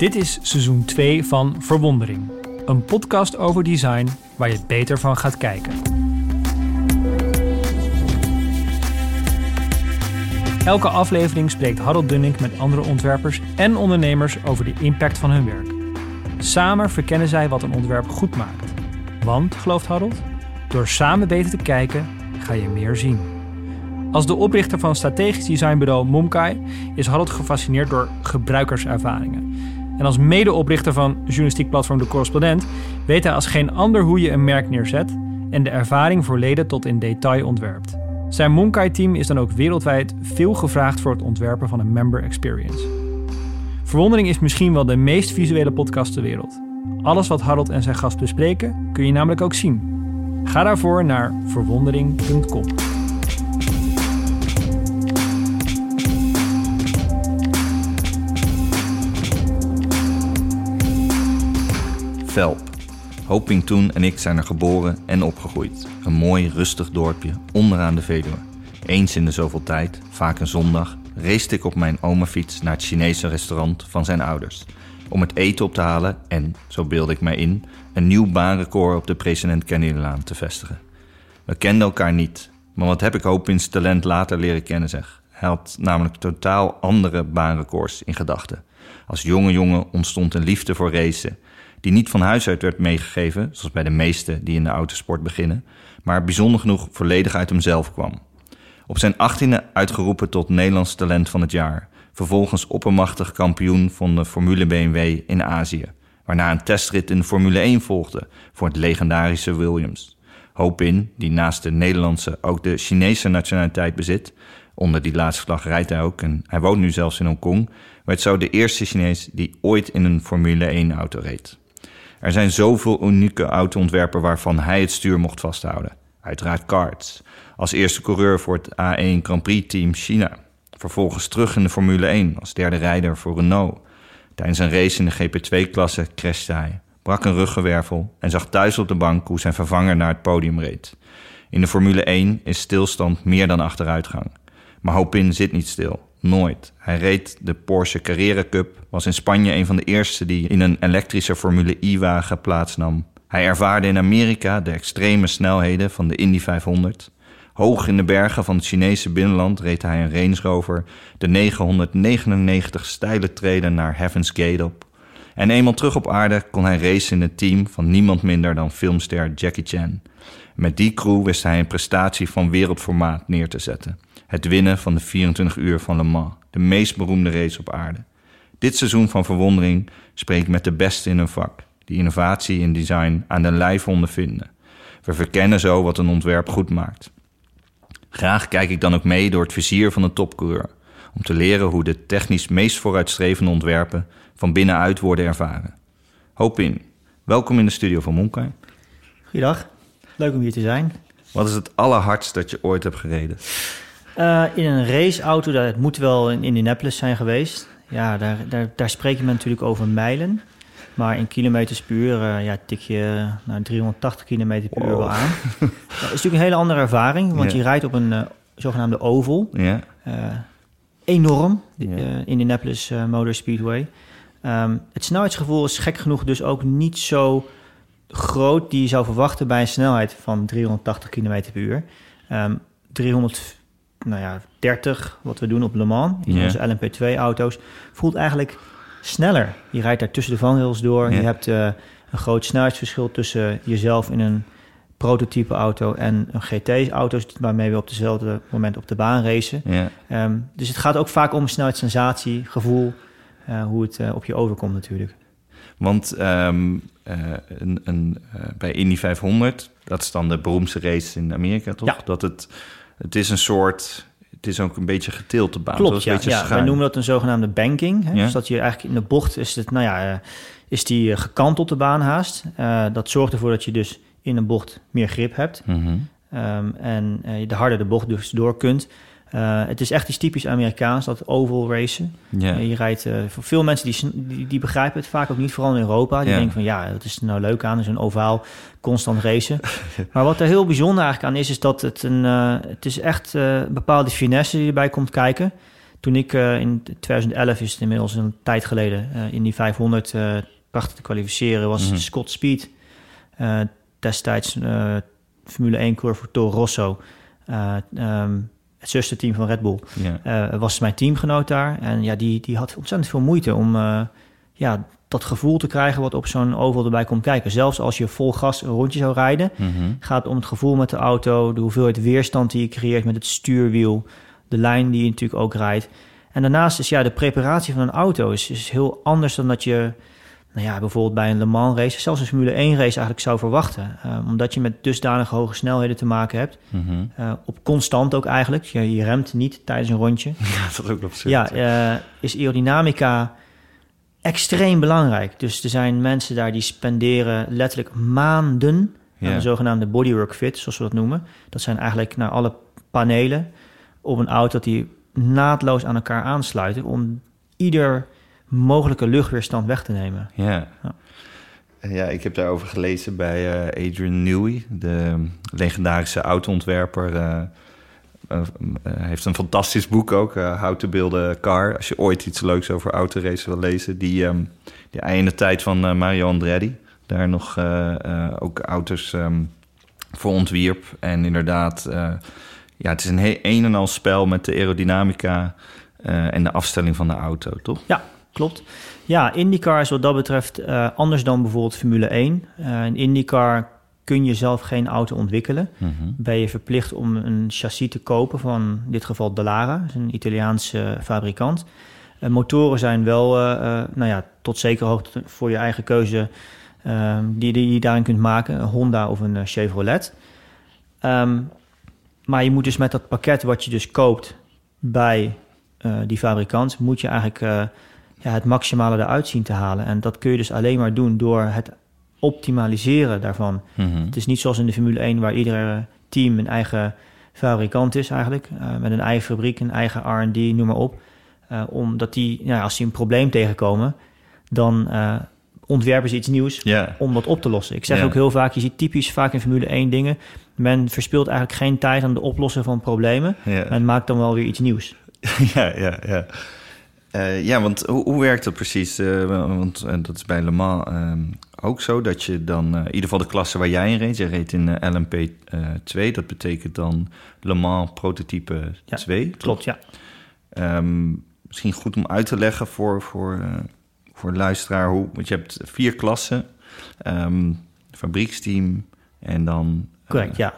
Dit is seizoen 2 van Verwondering. Een podcast over design waar je beter van gaat kijken. Elke aflevering spreekt Harold Dunning met andere ontwerpers en ondernemers over de impact van hun werk. Samen verkennen zij wat een ontwerp goed maakt. Want, gelooft Harold, door samen beter te kijken ga je meer zien. Als de oprichter van strategisch designbureau Momkai is Harold gefascineerd door gebruikerservaringen. En als medeoprichter van journalistiek platform De Correspondent weet hij als geen ander hoe je een merk neerzet en de ervaring voor leden tot in detail ontwerpt. Zijn Momkai-team is dan ook wereldwijd veel gevraagd voor het ontwerpen van een member experience. Verwondering is misschien wel de meest visuele podcast ter wereld. Alles wat Harold en zijn gast bespreken kun je namelijk ook zien. Ga daarvoor naar verwondering.com. Velp. Hopingtoen en ik zijn er geboren en opgegroeid. Een mooi, rustig dorpje onderaan de Veluwe. Eens in de zoveel tijd, vaak een zondag, race ik op mijn omafiets naar het Chinese restaurant van zijn ouders. Om het eten op te halen en, zo beelde ik mij in, een nieuw baanrecord op de president Kennedylaan te vestigen. We kenden elkaar niet, maar wat heb ik Hopins talent later leren kennen zeg. Hij had namelijk totaal andere baanrecords in gedachten. Als jonge jongen ontstond een liefde voor racen die niet van huis uit werd meegegeven, zoals bij de meesten die in de autosport beginnen, maar bijzonder genoeg volledig uit hemzelf kwam. Op zijn achttiende uitgeroepen tot Nederlands talent van het jaar, vervolgens oppermachtig kampioen van de Formule BMW in Azië, waarna een testrit in de Formule 1 volgde voor het legendarische Williams. Hopin, die naast de Nederlandse ook de Chinese nationaliteit bezit, onder die laatste vlag rijdt hij ook en hij woont nu zelfs in Hongkong, werd zo de eerste Chinees die ooit in een Formule 1-auto reed. Er zijn zoveel unieke autoontwerpen waarvan hij het stuur mocht vasthouden. Uiteraard karts. Als eerste coureur voor het A1 Grand Prix Team China. Vervolgens terug in de Formule 1 als derde rijder voor Renault. Tijdens een race in de GP2-klasse crashte hij, brak een ruggenwervel en zag thuis op de bank hoe zijn vervanger naar het podium reed. In de Formule 1 is stilstand meer dan achteruitgang. Maar Hopin zit niet stil. Nooit. Hij reed de Porsche Carrera Cup, was in Spanje een van de eerste die in een elektrische Formule I-wagen plaatsnam. Hij ervaarde in Amerika de extreme snelheden van de Indy 500. Hoog in de bergen van het Chinese binnenland reed hij een Range Rover de 999 steile treden naar Heaven's Gate op. En eenmaal terug op aarde kon hij racen in het team van niemand minder dan filmster Jackie Chan. Met die crew wist hij een prestatie van wereldformaat neer te zetten. Het winnen van de 24 uur van Le Mans, de meest beroemde race op aarde. Dit seizoen van verwondering spreekt met de beste in hun vak, die innovatie in design aan de lijf ondervinden. We verkennen zo wat een ontwerp goed maakt. Graag kijk ik dan ook mee door het vizier van een topcoureur, om te leren hoe de technisch meest vooruitstrevende ontwerpen van binnenuit worden ervaren. Hoop in. Welkom in de studio van Monkai. Goeiedag, leuk om hier te zijn. Wat is het allerhardst dat je ooit hebt gereden? Uh, in een raceauto, dat moet wel in Indianapolis zijn geweest. Ja, daar, daar, daar spreek je natuurlijk over mijlen. Maar in kilometers per uur uh, ja, tik je nou, 380 km per uur wel aan. dat is natuurlijk een hele andere ervaring, want je rijdt op een uh, zogenaamde oval. Ja. enorm, Indianapolis Motor Speedway. Um, het snelheidsgevoel is gek genoeg dus ook niet zo groot die je zou verwachten bij een snelheid van 380 km per uur. Um, 300 nou ja, 30, wat we doen op Le Mans, in yeah. onze LMP2-auto's, voelt eigenlijk sneller. Je rijdt daar tussen de vangrails door. Je hebt uh, een groot snelheidsverschil tussen jezelf in een prototype auto en een GT-auto's waarmee we op dezelfde moment op de baan racen. Yeah. Um, dus het gaat ook vaak om snelheidssensatie, gevoel, uh, hoe het uh, op je overkomt natuurlijk. Want um, een, een, bij Indy 500, dat is dan de beroemdste race in Amerika, toch? Ja. Dat het het is een soort. Het is ook een beetje getild de baan. Klopt, ja. beetje ja wij noemen dat een zogenaamde banking. Hè? Ja. Dus dat je eigenlijk in de bocht is het, nou ja, uh, is die uh, gekanteld de baan haast. Uh, dat zorgt ervoor dat je dus in een bocht meer grip hebt. Mm -hmm. um, en de harder de bocht dus door kunt. Uh, het is echt iets typisch Amerikaans, dat oval racen. Uh, je rijdt, uh, voor veel mensen die, die, die, begrijpen het vaak ook niet, vooral in Europa. Die denken van ja, dat is er nou leuk aan, zo'n ovaal, constant racen. maar wat er heel bijzonder eigenlijk aan is, is dat het een, het is echt een bepaalde finesse die erbij komt kijken. Toen ik in 2011, is het inmiddels een tijd geleden, in die 500 uh, prachtig te kwalificeren, was mm -hmm. Scott Speed destijds Formule 1 coureur voor Toro Rosso. Um, het zusterteam van Red Bull, yeah. was mijn teamgenoot daar. En ja, die, die had ontzettend veel moeite om ja, dat gevoel te krijgen wat op zo'n oval erbij komt kijken. Zelfs als je vol gas een rondje zou rijden, mm -hmm. gaat het om het gevoel met de auto, de hoeveelheid weerstand die je creëert met het stuurwiel, de lijn die je natuurlijk ook rijdt. En daarnaast is ja, de preparatie van een auto is, is heel anders dan dat je nou ja, bijvoorbeeld bij een Le Mans race, zelfs een Formule 1 race eigenlijk zou verwachten. Uh, omdat je met dusdanig hoge snelheden te maken hebt. Mm -hmm. uh, op constant ook eigenlijk. Je, je, remt niet tijdens een rondje. Ja, dat ook absurd. Ja, uh, is aerodynamica extreem belangrijk. Dus er zijn mensen daar die spenderen letterlijk maanden aan de zogenaamde bodywork fit, zoals we dat noemen. Dat zijn eigenlijk naar alle panelen op een auto die naadloos aan elkaar aansluiten om ieder mogelijke luchtweerstand weg te nemen. Ja. ja. Ja, ik heb daarover gelezen bij uh, Adrian Newey, de legendarische autoontwerper. Uh, uh, heeft een fantastisch boek ook, How to Build a Car. Als je ooit iets leuks over autoracen wil lezen. Die, um, die in de tijd van Mario Andretti daar nog ook auto's um, voor ontwierp. En inderdaad ja, het is een een en al spel met de aerodynamica uh, en de afstelling van de auto, toch? Ja, klopt. Ja, IndyCar is wat dat betreft uh, anders dan bijvoorbeeld Formule 1. Uh, in IndyCar kun je zelf geen auto ontwikkelen. Mm -hmm. Ben je verplicht om een chassis te kopen van in dit geval Dallara, een Italiaanse fabrikant. motoren zijn wel, nou ja, tot zekere hoogte voor je eigen keuze die, die je daarin kunt maken, een Honda of een Chevrolet. Um, maar je moet dus met dat pakket wat je dus koopt bij die fabrikant, moet je eigenlijk ja, het maximale eruit zien te halen. En dat kun je dus alleen maar doen door het optimaliseren daarvan. Mm -hmm. Het is niet zoals in de Formule 1 waar ieder team een eigen fabrikant is eigenlijk. Uh, met een eigen fabriek, een eigen R&D, noem maar op. omdat die, nou, als die een probleem tegenkomen, dan ontwerpen ze iets nieuws yeah. om dat op te lossen. Ik zeg yeah. ook heel vaak, je ziet typisch vaak in Formule 1 dingen men verspilt eigenlijk geen tijd aan de oplossen van problemen. Men maakt dan wel weer iets nieuws. ja, ja, ja. Uh, ja, want hoe, hoe, werkt dat precies? Uh, want uh, dat is bij Le Mans ook zo, dat je dan... in ieder geval de klasse waar jij in reed, je reed in LMP 2. Dat betekent dan Le Mans prototype ja, 2. Klopt, ja. Um, misschien goed om uit te leggen voor, voor, voor luisteraar. Hoe, want je hebt vier klassen. Um, fabrieksteam en dan Correct, ja.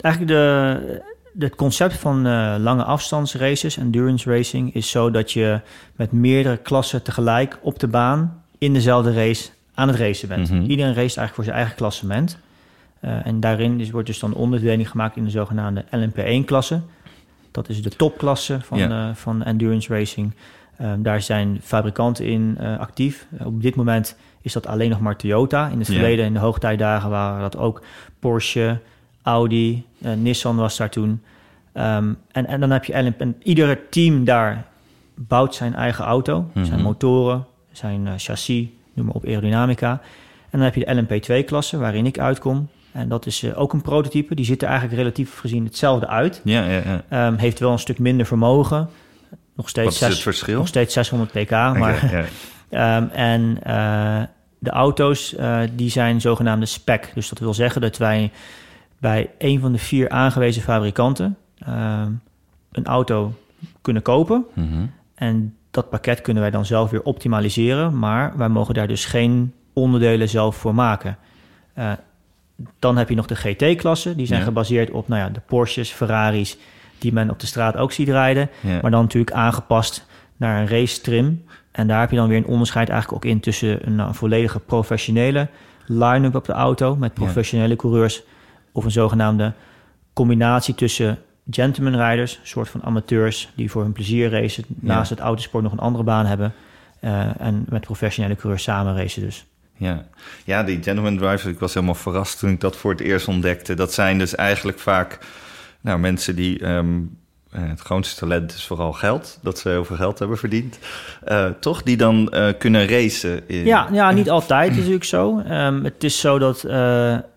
Eigenlijk de, het concept van uh, lange afstandsraces, endurance racing, is zo dat je met meerdere klassen tegelijk op de baan in dezelfde race aan het racen bent. Mm -hmm. Iedereen race eigenlijk voor zijn eigen klassement. Uh, en daarin is, wordt dus dan onderverdeling gemaakt in de zogenaamde LMP1-klasse. Dat is de topklasse van, yeah. uh, van endurance racing. Um, daar zijn fabrikanten in actief. op dit moment is dat alleen nog maar Toyota. In het verleden, in de hoogtijdagen, waren dat ook Porsche, Audi, uh, Nissan was daar toen. Um, en, en dan heb je LMP. En ieder team daar bouwt zijn eigen auto, mm -hmm. zijn motoren, zijn uh, chassis, noem maar op aerodynamica. En dan heb je de LMP2-klasse, waarin ik uitkom. En dat is uh, ook een prototype. Die ziet er eigenlijk relatief gezien hetzelfde uit. Ja, ja, ja. Um, heeft wel een stuk minder vermogen. Nog steeds, Wat is het verschil? Nog steeds 600 pk. Maar, um, en de auto's die zijn zogenaamde spec. Dus dat wil zeggen dat wij bij een van de vier aangewezen fabrikanten uh, een auto kunnen kopen. Mm -hmm. En dat pakket kunnen wij dan zelf weer optimaliseren, maar wij mogen daar dus geen onderdelen zelf voor maken. Uh, dan heb je nog de GT-klassen, die zijn ja. gebaseerd op nou ja, de Porsches, Ferraris, die men op de straat ook ziet rijden, ja. maar dan natuurlijk aangepast naar een race trim. En daar heb je dan weer een onderscheid eigenlijk ook in tussen een, een volledige professionele line-up op de auto met professionele coureurs of een zogenaamde combinatie tussen gentleman riders, een soort van amateurs die voor hun plezier racen, naast het autosport nog een andere baan hebben uh, en met professionele coureurs samen racen dus. Ja. ja, die gentleman drivers, ik was helemaal verrast toen ik dat voor het eerst ontdekte. Dat zijn dus eigenlijk vaak nou, mensen die um, het grootste talent is vooral geld. Dat ze heel veel geld hebben verdiend. Uh, toch? Die dan uh, kunnen racen. In... Ja, ja, niet altijd is natuurlijk zo. Um, het is zo dat uh,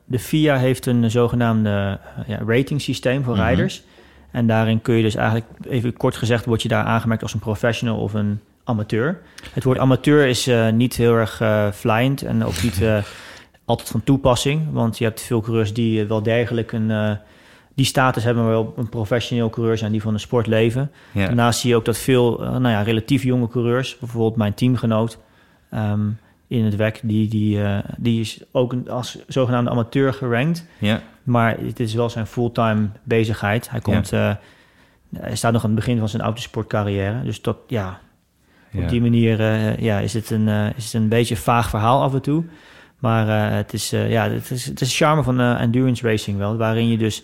de FIA heeft een zogenaamde ja, rating systeem voor mm -hmm. rijders. En daarin kun je dus eigenlijk, even kort gezegd, word je daar aangemerkt als een professional of een amateur. Het woord amateur is niet heel erg flyend en ook niet altijd van toepassing. Want je hebt veel coureurs die wel degelijk een, die status hebben, maar wel een professioneel coureur zijn die van de sport leven. Ja. Daarnaast zie je ook dat veel nou ja, relatief jonge coureurs, bijvoorbeeld mijn teamgenoot um, in het WEC, die, die, die is ook als zogenaamde amateur gerankt. Ja. Maar het is wel zijn fulltime bezigheid. Hij komt... Ja. hij staat nog aan het begin van zijn autosportcarrière. Dus dat, ja, op die manier ja, is, het een, is het een beetje een vaag verhaal af en toe. Maar het, is, ja, het, is, het is charme van endurance racing wel. Waarin je dus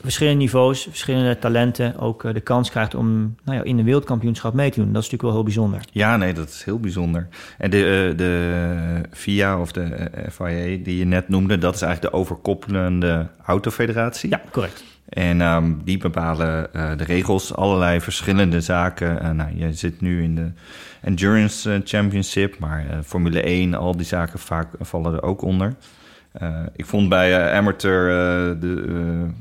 verschillende niveaus, verschillende talenten ook de kans krijgt om nou ja, in de wereldkampioenschap mee te doen. Dat is natuurlijk wel heel bijzonder. Ja, nee, dat is heel bijzonder. En de, de FIA of de FIA die je net noemde, dat is eigenlijk de overkoppelende autofederatie. Ja, correct. En um, die bepalen uh, de regels, allerlei verschillende zaken. Uh, nou, je zit nu in de Endurance eh, Championship, maar Formule 1, al die zaken vaak vallen er ook onder. Ik vond bij Amateur de,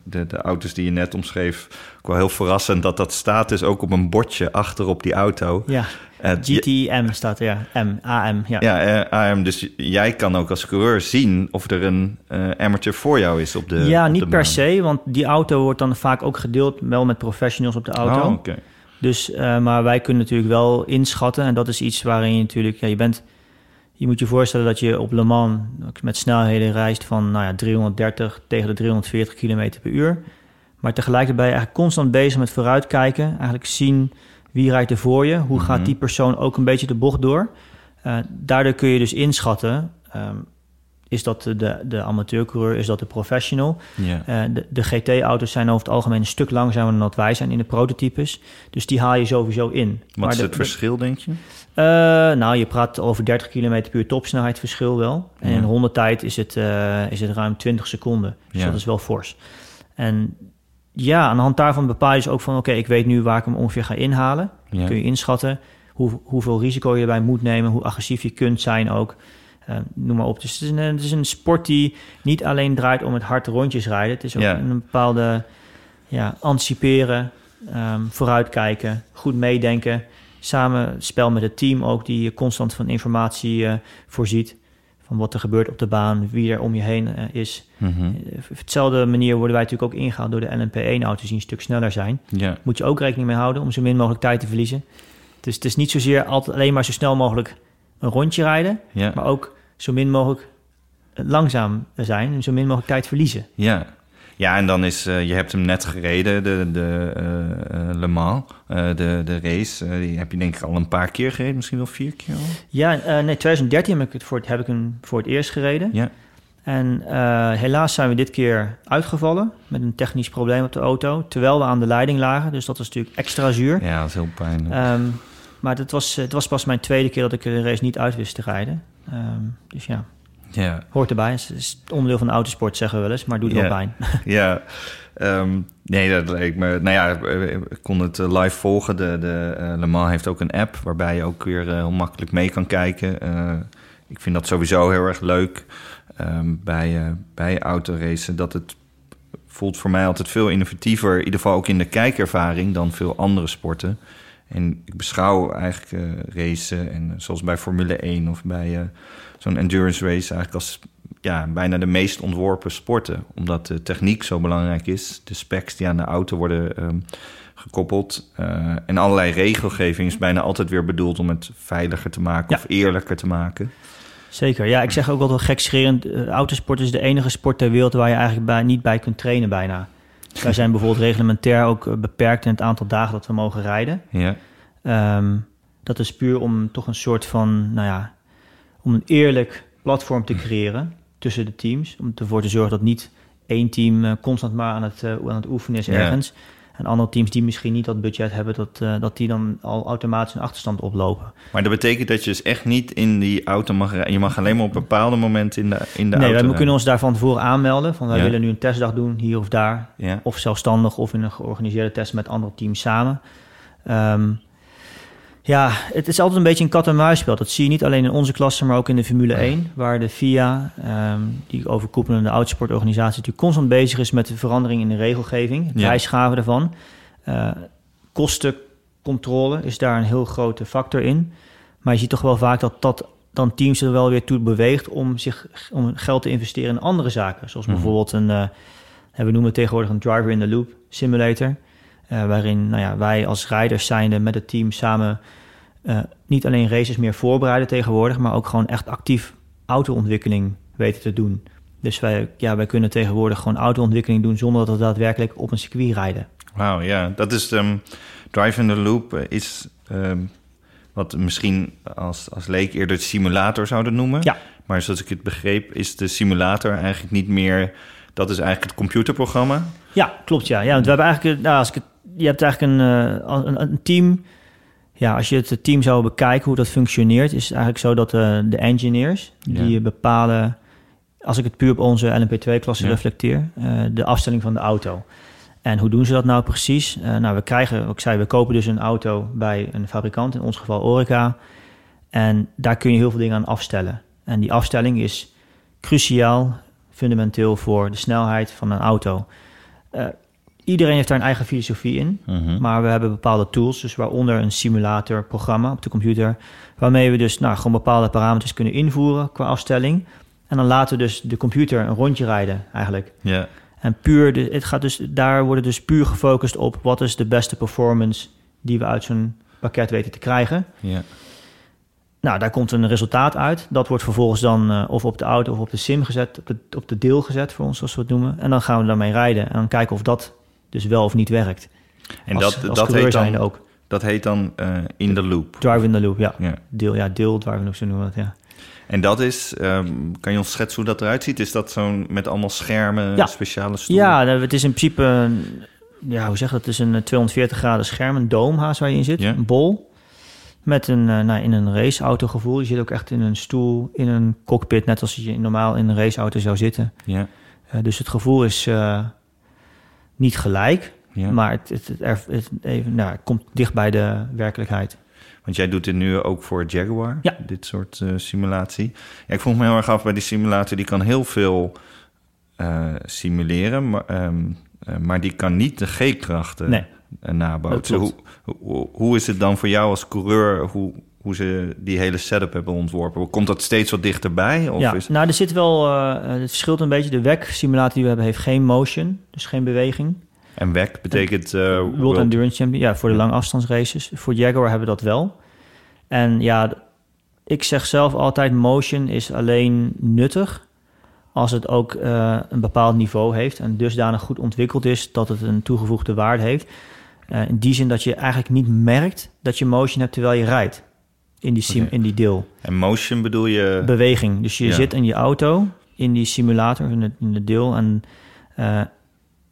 de, de, auto's die je net omschreef ook wel heel verrassend dat dat staat dus ook op een bordje achter op die auto. Ja. Uh, GTM staat er, ja. M, AM, ja. Ja, uh, AM. Dus jij kan ook als coureur zien of er een uh, amateur voor jou is op de Ja, op niet de per se, want die auto wordt dan vaak ook gedeeld wel met professionals op de auto. Oh, oké. Dus, maar wij kunnen natuurlijk wel inschatten en dat is iets waarin je natuurlijk, ja, je bent... Je moet je voorstellen dat je op Le Mans met snelheden reist van nou ja, 330 tegen de 340 km per uur. Maar tegelijkertijd ben je eigenlijk constant bezig met vooruitkijken. Eigenlijk zien wie rijdt er voor je. Hoe gaat die persoon ook een beetje de bocht door. Uh, daardoor kun je dus inschatten... Um, is dat de, de amateurcoureur, is dat de professional? Uh, de, de GT-auto's zijn over het algemeen een stuk langzamer dan dat wij zijn in de prototypes. Dus die haal je sowieso in. Wat maar is de, het verschil, denk je? Uh, nou, je praat over 30 km per uur topsnelheid verschil wel. En in 100 tijd is het, uh, is het ruim 20 seconden. Dus dat is wel fors. En ja, aan de hand daarvan bepaal je dus ook van... oké, ik weet nu waar ik hem ongeveer ga inhalen. Kun je inschatten hoe, hoeveel risico je erbij moet nemen... hoe agressief je kunt zijn ook. Uh, noem maar op. Dus het is, een, het is een sport die niet alleen draait om het hard rondjes rijden. Het is ook Ja. een bepaalde ja, anticiperen, um, vooruitkijken, goed meedenken. Samen spel met het team ook, die je constant van informatie uh, voorziet. Van wat er gebeurt op de baan, wie er om je heen uh, is. Mhm. Op hetzelfde manier worden wij natuurlijk ook ingehaald door de LMP1-auto's die een stuk sneller zijn. Ja. Moet je ook rekening mee houden om zo min mogelijk tijd te verliezen. Dus het is niet zozeer altijd alleen maar zo snel mogelijk een rondje rijden, Ja. maar ook zo min mogelijk langzaam zijn en zo min mogelijk tijd verliezen. Ja. Ja, en dan is, uh, je hebt hem net gereden, de, de uh, Le Mans, uh, de, de race. Die heb je denk ik al een paar keer gereden, misschien wel vier keer al. Ja, nee, 2013 heb ik, het voor, het, heb ik hem voor het eerst gereden. Ja. En helaas zijn we dit keer uitgevallen met een technisch probleem op de auto, terwijl we aan de leiding lagen. Dus dat was natuurlijk extra zuur. Ja, dat is heel pijnlijk. Um, maar het was, het was pas mijn tweede keer dat ik de race niet uit wist te rijden. Um, dus ja, ja. hoort erbij. Het is onderdeel van de autosport, zeggen we wel eens, maar doet ja. wel pijn. ja, um, nee, dat leek me... Nou ja, ik kon het eh, live volgen. De, de uh, Le Mans heeft ook een app waarbij je ook weer uh, heel makkelijk mee kan kijken. Uh, ik vind dat sowieso heel erg leuk um, bij, bij autoracen. Dat het voelt voor mij altijd veel innovatiever, in ieder geval ook in de kijkervaring, dan veel andere sporten. En ik beschouw eigenlijk uh, racen, en zoals bij Formule 1 of bij uh, zo'n endurance race, eigenlijk als ja, bijna de meest ontworpen sporten. Omdat de techniek zo belangrijk is. De specs die aan de auto worden um, gekoppeld. Uh, en allerlei regelgeving is bijna altijd weer bedoeld om het veiliger te maken ja. of eerlijker te maken. Zeker, ja. Ik zeg ook altijd gekscherend, uh, autosport is de enige sport ter wereld waar je eigenlijk bij, niet bij kunt trainen bijna. Wij zijn bijvoorbeeld reglementair ook uh, beperkt in het aantal dagen dat we mogen rijden. Ja. Um, dat is puur om toch een soort van, nou ja, om een eerlijk platform te creëren tussen de teams. Om ervoor te zorgen dat niet één team uh, constant maar aan het, aan het oefenen is ergens. Ja. En andere teams die misschien niet dat budget hebben, dat, uh, dat die dan al automatisch een achterstand oplopen. Maar dat betekent dat je dus echt niet in die auto mag rijden. Je mag alleen maar op bepaalde momenten in de, in de nee, auto. Nee, we kunnen ons daar van tevoren aanmelden. Van wij ja. willen nu een testdag doen, hier of daar. Ja. Of zelfstandig of in een georganiseerde test met andere teams samen. Um, Ja, het is altijd een beetje een kat-en-muisspel. Dat zie je niet alleen in onze klasse, maar ook in de Formule 1. Waar de FIA, ehm, die overkoepelende autosportorganisatie, natuurlijk constant bezig is met de verandering in de regelgeving. Het Ja. daarvan. Eh, kostencontrole is daar een heel grote factor in. Maar je ziet toch wel vaak dat dat dan teams er wel weer toe beweegt om, zich, om geld te investeren in andere zaken. Zoals Mhm. bijvoorbeeld een, eh, we noemen het tegenwoordig een driver in the loop simulator. Eh, waarin nou ja, wij als rijders zijnde met het team samen eh, niet alleen races meer voorbereiden tegenwoordig, maar ook gewoon echt actief autoontwikkeling weten te doen. Dus wij, ja, wij kunnen tegenwoordig gewoon autoontwikkeling doen zonder dat we daadwerkelijk op een circuit rijden. Wauw, ja. Dat is ehm Drive in the Loop eh, is ehm, wat misschien als, als leek eerder de simulator zouden noemen. Ja. Maar zoals ik het begreep, is de simulator eigenlijk niet meer... Dat is eigenlijk het computerprogramma. Ja, klopt ja. ja want we hebben eigenlijk, nou, als ik het, je hebt eigenlijk een, eh, een, een team. Ja, als je het team zou bekijken hoe dat functioneert, is het eigenlijk zo dat eh, de engineers die Ja. bepalen, als ik het puur op onze LMP2-klasse Ja. reflecteer, eh, de afstelling van de auto. En hoe doen ze dat nou precies? Nou, we krijgen, ik zei, we kopen dus een auto bij een fabrikant, in ons geval Orica. En daar kun je heel veel dingen aan afstellen. En die afstelling is cruciaal, fundamenteel voor de snelheid van een auto. Iedereen heeft daar een eigen filosofie in. Mhm. Maar we hebben bepaalde tools, dus waaronder een simulatorprogramma op de computer, waarmee we dus nou, gewoon bepaalde parameters kunnen invoeren qua afstelling. En dan laten we dus de computer een rondje rijden eigenlijk. Ja, En puur, de, het gaat dus, daar worden dus puur gefocust op wat is de beste performance die we uit zo'n pakket weten te krijgen. ja. Nou, daar komt een resultaat uit. Dat wordt vervolgens dan eh, of op de auto of op de sim gezet, op de, op de deel gezet voor ons, zoals we het noemen. En dan gaan we daarmee rijden en dan kijken of dat dus wel of niet werkt. En als, dat, als dat, heet dan, ook. dat heet dan eh, in the loop. Drive in the loop, ja. Ja. Deel, ja, deel drive in the loop, zo noemen we dat, ja. En dat is, ehm, kan je ons schetsen hoe dat eruit ziet? Is dat zo'n met allemaal schermen, Ja. speciale stoelen? Ja, nou, het is in principe, een- ja, hoe zeg je dat? Het is een eh, 240 graden scherm, een doomhaas waar je in zit, Ja. een bol. Met een, eh, nou, in een raceauto gevoel. Je zit ook echt in een stoel, in een cockpit, net als je normaal in een raceauto zou zitten. Ja, Eh, dus het gevoel is eh, niet gelijk, ja. maar het, het, het, even, nou, het komt dicht bij de werkelijkheid. Want jij doet dit nu ook voor Jaguar, Ja. dit soort eh, simulatie. Ja, ik vroeg me heel erg af bij die simulator, die kan heel veel eh, simuleren, maar, ehm, eh, maar die kan niet de G-krachten Nee. nabootsen. Hoe, hoe, hoe is het dan voor jou als coureur, hoe, hoe ze die hele setup hebben ontworpen? Komt dat steeds wat dichterbij? Of ja, is, nou, er zit wel, eh, eh, het verschilt een beetje. De WEC-simulator die we hebben heeft geen motion, dus geen beweging. en WEC betekent... World World- Endurance Champion, ja, voor de lange afstandsraces. Voor Jaguar hebben we dat wel. En ja, ik zeg zelf altijd, motion is alleen nuttig als het ook een bepaald niveau heeft en dusdanig goed ontwikkeld is dat het een toegevoegde waarde heeft. In die zin dat je eigenlijk niet merkt dat je motion hebt terwijl je rijdt in die, sim, in die deel. En motion bedoel je... Beweging. Dus je Ja. zit in je auto, in die simulator, in het, in het deel. En eh,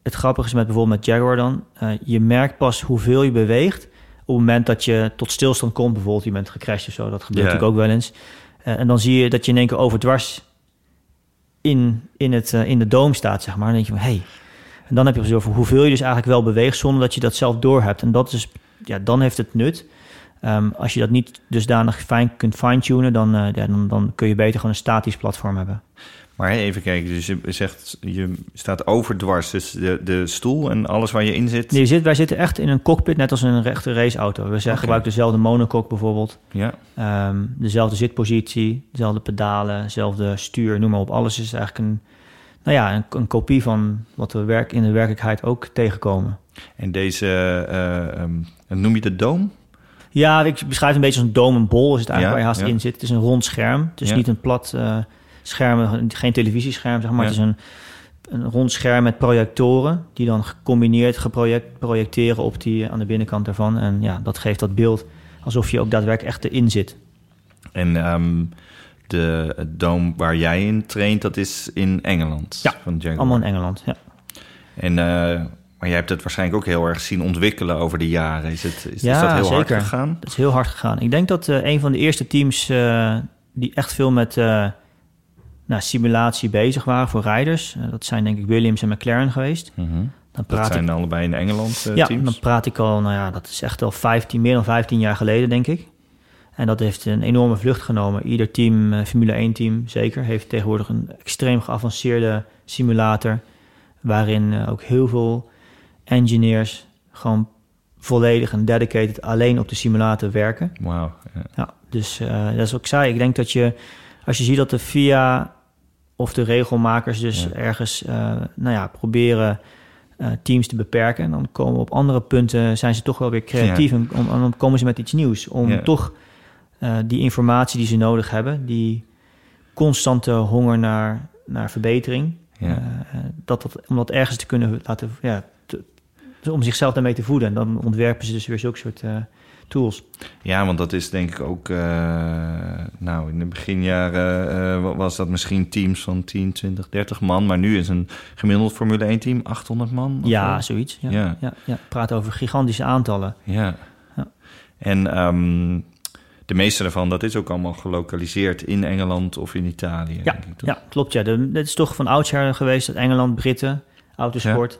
het grappige is met bijvoorbeeld met Jaguar dan, eh, je merkt pas hoeveel je beweegt op het moment dat je tot stilstand komt. Bijvoorbeeld, je bent gecrashed of zo, dat gebeurt natuurlijk ook wel eens. Eh, en dan zie je dat je in één keer overdwars in, in, het, in de doom staat, zeg maar. En dan denk je van. Hey. En dan heb je dus over hoeveel je dus eigenlijk wel beweegt zonder dat je dat zelf doorhebt. En dat is, ja, dan heeft het nut. Ehm, als je dat niet dusdanig fijn kunt fine-tunen, dan, eh, dan, dan kun je beter gewoon een statisch platform hebben. Maar even kijken, dus je zegt, je staat overdwars, dus de, de stoel en alles waar je in zit. Nee, je zit, wij zitten echt in een cockpit, net als in een rechte raceauto. We gebruiken dezelfde monocoque bijvoorbeeld. Ja, Ehm, dezelfde zitpositie, dezelfde pedalen, dezelfde stuur, noem maar op. Alles is eigenlijk een, nou ja, een, een kopie van wat we werk, in de werkelijkheid ook tegenkomen. en deze, eh, ehm, noem je de doom? Ja, ik beschrijf het een beetje als een dome, een bol is het eigenlijk waar je haast in zit. Het is een rond scherm. Het is niet een plat eh, scherm, geen televisiescherm, zeg maar. Het is een, een rond scherm met projectoren... die dan gecombineerd geproject, projecteren op die, aan de binnenkant ervan. En ja, dat geeft dat beeld alsof je ook daadwerkelijk echt erin zit. En ehm, de doom waar jij in traint, dat is in Engeland. Ja, van Jaguar. Allemaal in Engeland, ja. En, eh, maar jij hebt het waarschijnlijk ook heel erg zien ontwikkelen over de jaren. Is, het, is, Ja, is dat heel zeker. hard gegaan? Dat is heel hard gegaan. Ik denk dat eh, een van de eerste teams eh, die echt veel met eh, nou, simulatie bezig waren voor rijders... dat zijn denk ik Williams en McLaren geweest... Mhm. Dan Dat praat ik zijn allebei in Engeland ja, teams? dan praat ik al, nou ja, dat is echt al 15, meer dan 15 jaar geleden, denk ik. En dat heeft een enorme vlucht genomen. Ieder team, Formule 1 team zeker, heeft tegenwoordig een extreem geavanceerde simulator. Waarin ook heel veel engineers gewoon volledig en dedicated alleen op de simulator werken. Wauw. Ja. Ja, dus eh, dat is wat ik zei. Ik denk dat je, als je ziet dat de FIA of de regelmakers dus ergens, eh, nou ja, proberen eh, teams te beperken, en dan komen op andere punten, zijn ze toch wel weer creatief en, om, dan komen ze met iets nieuws. Om toch die informatie die ze nodig hebben, die constante honger naar, naar verbetering, dat, dat, om dat ergens te kunnen laten, ja, te- om zichzelf daarmee te voeden. En dan ontwerpen ze dus weer zulke soort eh, tools. Ja, want dat is denk ik ook... eh, nou, in de beginjaren wa- was dat misschien teams van 10, 20, 30 man. Maar nu is een gemiddeld Formule 1 team 800 man. of Ja, wel? zoiets. Ja, Ja. ja. Ja, Praat over gigantische aantallen. Ja. Ja. En ehm, de meeste daarvan, dat is ook allemaal gelokaliseerd in Engeland of in Italië. Ja, denk ik, ja klopt. Ja. De, het is toch van oudsher geweest dat Engeland, Britten, autosport.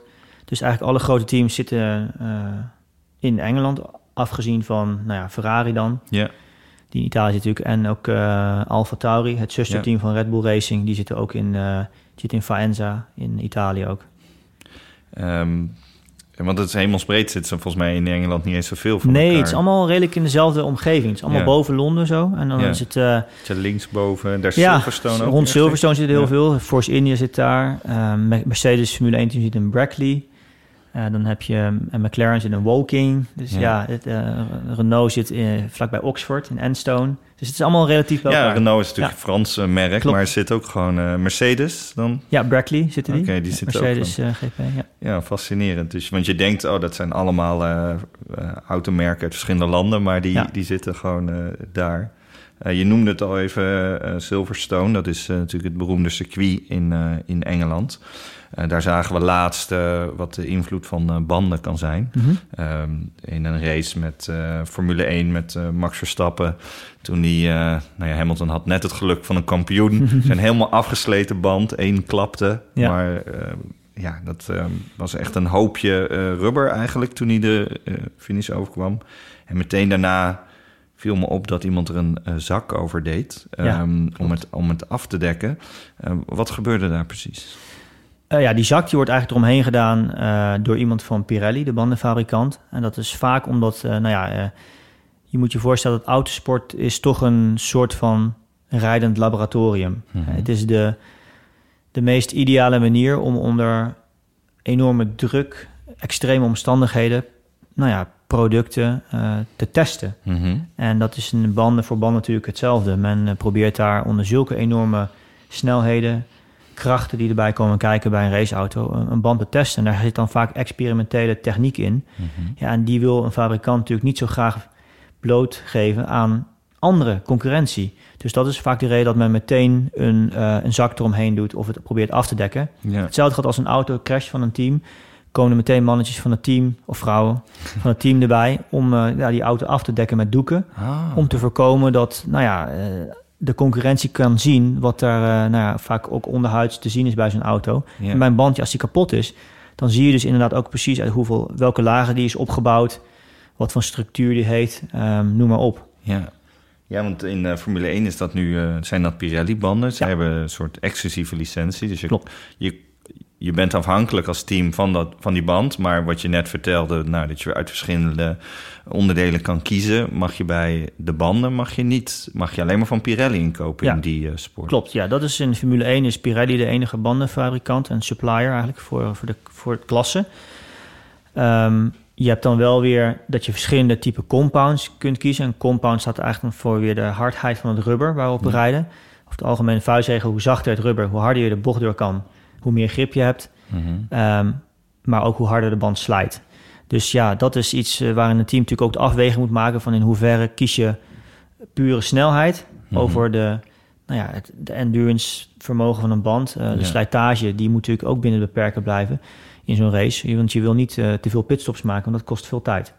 Dus eigenlijk alle grote teams zitten eh, in Engeland, afgezien van nou ja, Ferrari dan, Ja. die in Italië zit natuurlijk. En ook eh Alfa Tauri, het zusterteam van Red Bull Racing, die zitten ook in, eh zit in Faenza, in Italië ook. Ehm, want het is hemelsbreed zit ze volgens mij in Engeland niet eens zoveel van Nee, elkaar. het is allemaal redelijk in dezelfde omgeving. Het is allemaal boven Londen zo. En dan is het... eh, Tje, linksboven, daar Ja, Silverstone ook. rond. Silverstone zit er heel veel. Force India zit daar. Me- Mercedes Formule 1 team zit in Brackley. Eh, dan heb je en McLaren zit in Woking. Dus Ja. ja, het, eh, Renault zit in, vlakbij Oxford in Enstone. Dus het is allemaal relatief bij Ja, elkaar. Renault is natuurlijk Ja. een Frans eh, merk, Klopt. maar er zit ook gewoon eh, Mercedes dan. Ja, Brackley zitten die. Oké, die ook Mercedes eh, GP, ja. Ja, fascinerend. Dus, want je denkt, oh, dat zijn allemaal eh, eh, automerken uit verschillende landen, maar die, Ja. die zitten gewoon eh, daar. Eh, je noemde het al even eh, Silverstone, dat is eh, natuurlijk het beroemde circuit in, eh, in Engeland. Eh, daar zagen we laatst eh, wat de invloed van eh, banden kan zijn. Mhm. Ehm, in een race met eh, Formule 1 met eh, Max Verstappen. Toen die, eh, nou ja, Hamilton had net het geluk van een kampioen. Zijn helemaal afgesleten band, één klapte. Ja. Maar eh, ja, dat eh, was echt een hoopje eh, rubber eigenlijk toen hij de eh, finish overkwam. En meteen daarna viel me op dat iemand er een eh, zak over deed Ja, ehm, om, het, om het af te dekken. Eh, wat gebeurde daar precies? Eh, ja, die zak die wordt eigenlijk eromheen gedaan door iemand van Pirelli, de bandenfabrikant. En dat is vaak omdat, nou ja, je moet je voorstellen dat autosport is toch een soort van rijdend laboratorium. Eh, het is de, de meest ideale manier om onder enorme druk, extreme omstandigheden, nou ja, producten eh, te testen. Mhm. En dat is in banden voor banden natuurlijk hetzelfde. Men eh, probeert daar onder zulke enorme snelheden, krachten die erbij komen kijken bij een raceauto, een, een band te testen. En daar zit dan vaak experimentele techniek in. Mhm. Ja, en die wil een fabrikant natuurlijk niet zo graag blootgeven aan andere concurrentie. Dus dat is vaak de reden dat men meteen een, eh, een zak eromheen doet of het probeert af te dekken. Ja. Hetzelfde gaat als een autocrash van een team. Komen er meteen mannetjes van het team of vrouwen van het team erbij om eh, ja, die auto af te dekken met doeken. Ah. Om te voorkomen dat nou ja, eh, de concurrentie kan zien wat er eh, nou ja, vaak ook onderhuids te zien is bij zo'n auto. Ja. En bij een bandje, als die kapot is, dan zie je dus inderdaad ook precies uit hoeveel, welke lagen die is opgebouwd, wat voor structuur die heeft, ehm, noem maar op. Ja. Ja, want in Formule 1 is dat nu, zijn dat Pirelli-banden. Ja. hebben een soort exclusieve licentie. Dus je, Klopt. je, je bent afhankelijk als team van, dat, van die band. Maar wat je net vertelde, nou, dat je uit verschillende onderdelen kan kiezen... mag je bij de banden mag je niet, mag je alleen maar van Pirelli inkopen Ja. in die eh, sport. Klopt, ja, dat is in Formule 1 is Pirelli de enige bandenfabrikant en supplier eigenlijk voor, voor, de, voor het klasse. Ehm, je hebt dan wel weer dat je verschillende type compounds kunt kiezen. Een compound staat eigenlijk voor weer de hardheid van het rubber waarop we Ja. rijden. Of de algemene vuistregel, hoe zachter het rubber, hoe harder je de bocht door kan, hoe meer grip je hebt. Mhm. Ehm, maar ook hoe harder de band slijt. Dus ja, dat is iets eh, waarin een team natuurlijk ook de afweging moet maken van in hoeverre kies je pure snelheid Mhm. over de, nou ja, het de endurance vermogen van een band. Eh, de Ja. slijtage, die moet natuurlijk ook binnen de beperken blijven in zo'n race. Want je wil niet eh, te veel pitstops maken, want dat kost veel tijd.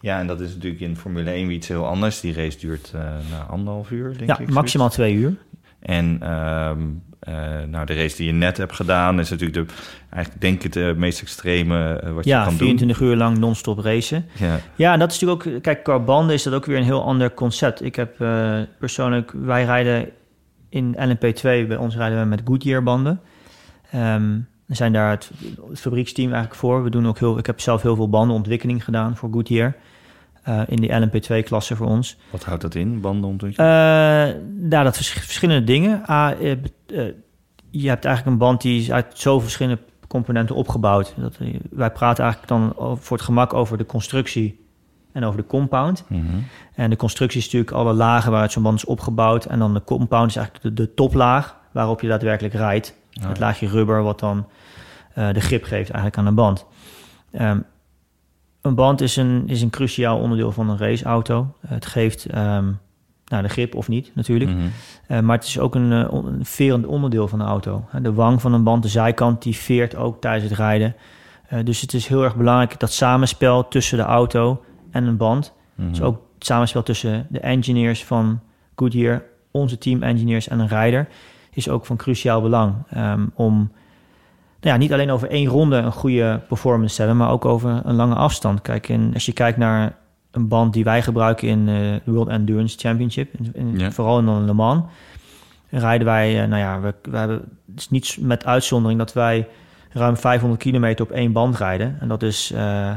Ja, en dat is natuurlijk in Formule 1 weer iets heel anders. Die race duurt na anderhalf uur, denk ja, ik. maximaal twee uur. En ehm, eh, nou, de race die je net hebt gedaan is natuurlijk de, eigenlijk denk ik het meest extreme eh, wat je kan 24 uur lang non-stop racen. doen. Ja, Ja, en dat is natuurlijk ook... Kijk, qua banden is dat ook weer een heel ander concept. Ik heb eh, persoonlijk... Wij rijden in LMP2, bij ons rijden we met Goodyear banden. Ehm, we zijn daar het, het fabrieksteam eigenlijk voor. We doen ook heel... Ik heb zelf heel veel bandenontwikkeling gedaan voor Goodyear. Eh, in die LMP2-klasse voor ons. wat houdt dat in, bandenontwikkeling? Eh nou, dat vers- verschillende dingen. A, eh, je hebt eigenlijk een band die is uit zoveel verschillende componenten opgebouwd. Dat, wij praten eigenlijk dan over- voor het gemak over de constructie en over de compound. Mhm. En de constructie is natuurlijk alle lagen waaruit zo'n band is opgebouwd. En dan de compound is eigenlijk de, de toplaag waarop je daadwerkelijk rijdt. Ah, Het laagje rubber wat dan de grip geeft eigenlijk aan een band. Ehm, een band is een, is een cruciaal onderdeel van een raceauto. Het geeft ehm, nou, de grip of niet natuurlijk. Mhm. Eh, maar het is ook een, eh, een verend onderdeel van de auto. De wang van een band, de zijkant, die veert ook tijdens het rijden. Eh, dus het is heel erg belangrijk dat samenspel tussen de auto en een band. Dus ook het samenspel tussen de engineers van Goodyear, onze team engineers en een rijder is ook van cruciaal belang. Ehm, om nou ja, niet alleen over één ronde een goede performance hebben, maar ook over een lange afstand. Kijk, en als je kijkt naar een band die wij gebruiken in eh, de World Endurance Championship, in, in- Ja. vooral in Le Mans, rijden wij, eh, nou ja, we, we hebben, het is niet met uitzondering dat wij ruim 500 kilometer op één band rijden. En dat is, eh,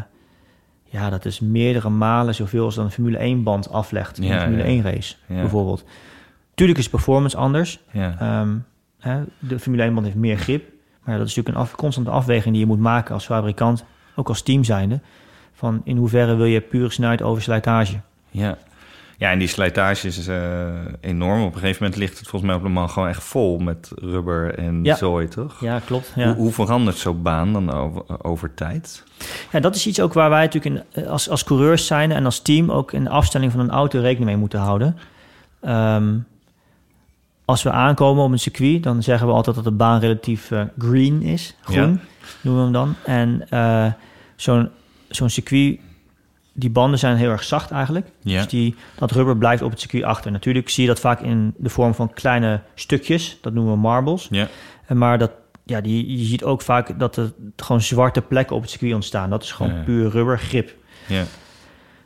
ja, dat is meerdere malen zoveel als dan een Formule 1 band aflegt in Ja, een Formule ja. 1 race, bijvoorbeeld. Tuurlijk is performance anders. Ehm, hè, de Formule 1 band heeft meer grip. Maar ja, dat is natuurlijk een af, constante afweging die je moet maken als fabrikant, ook als team zijnde. Van in hoeverre wil je pure snelheid over slijtage. Ja. ja, en die slijtage is eh, enorm. Op een gegeven moment ligt het volgens mij op de man gewoon echt vol met rubber en Ja. zooi, toch? Ja, klopt. Ja. Hoe, hoe verandert zo'n baan dan over, over tijd? Ja, dat is iets ook waar wij natuurlijk in, eh, als, als coureurs zijn en als team ook in de afstelling van een auto rekening mee moeten houden. Ehm, als we aankomen op een circuit, dan zeggen we altijd dat de baan relatief eh, green is. Groen noemen we hem dan. En eh, zo'n zo'n circuit, die banden zijn heel erg zacht eigenlijk. Ja. Dus die, dat rubber blijft op het circuit achter. Natuurlijk zie je dat vaak in de vorm van kleine stukjes. Dat noemen we marbles. Ja. En maar dat, ja, die, je ziet ook vaak dat er gewoon zwarte plekken op het circuit ontstaan. Dat is gewoon puur rubber grip. Ja.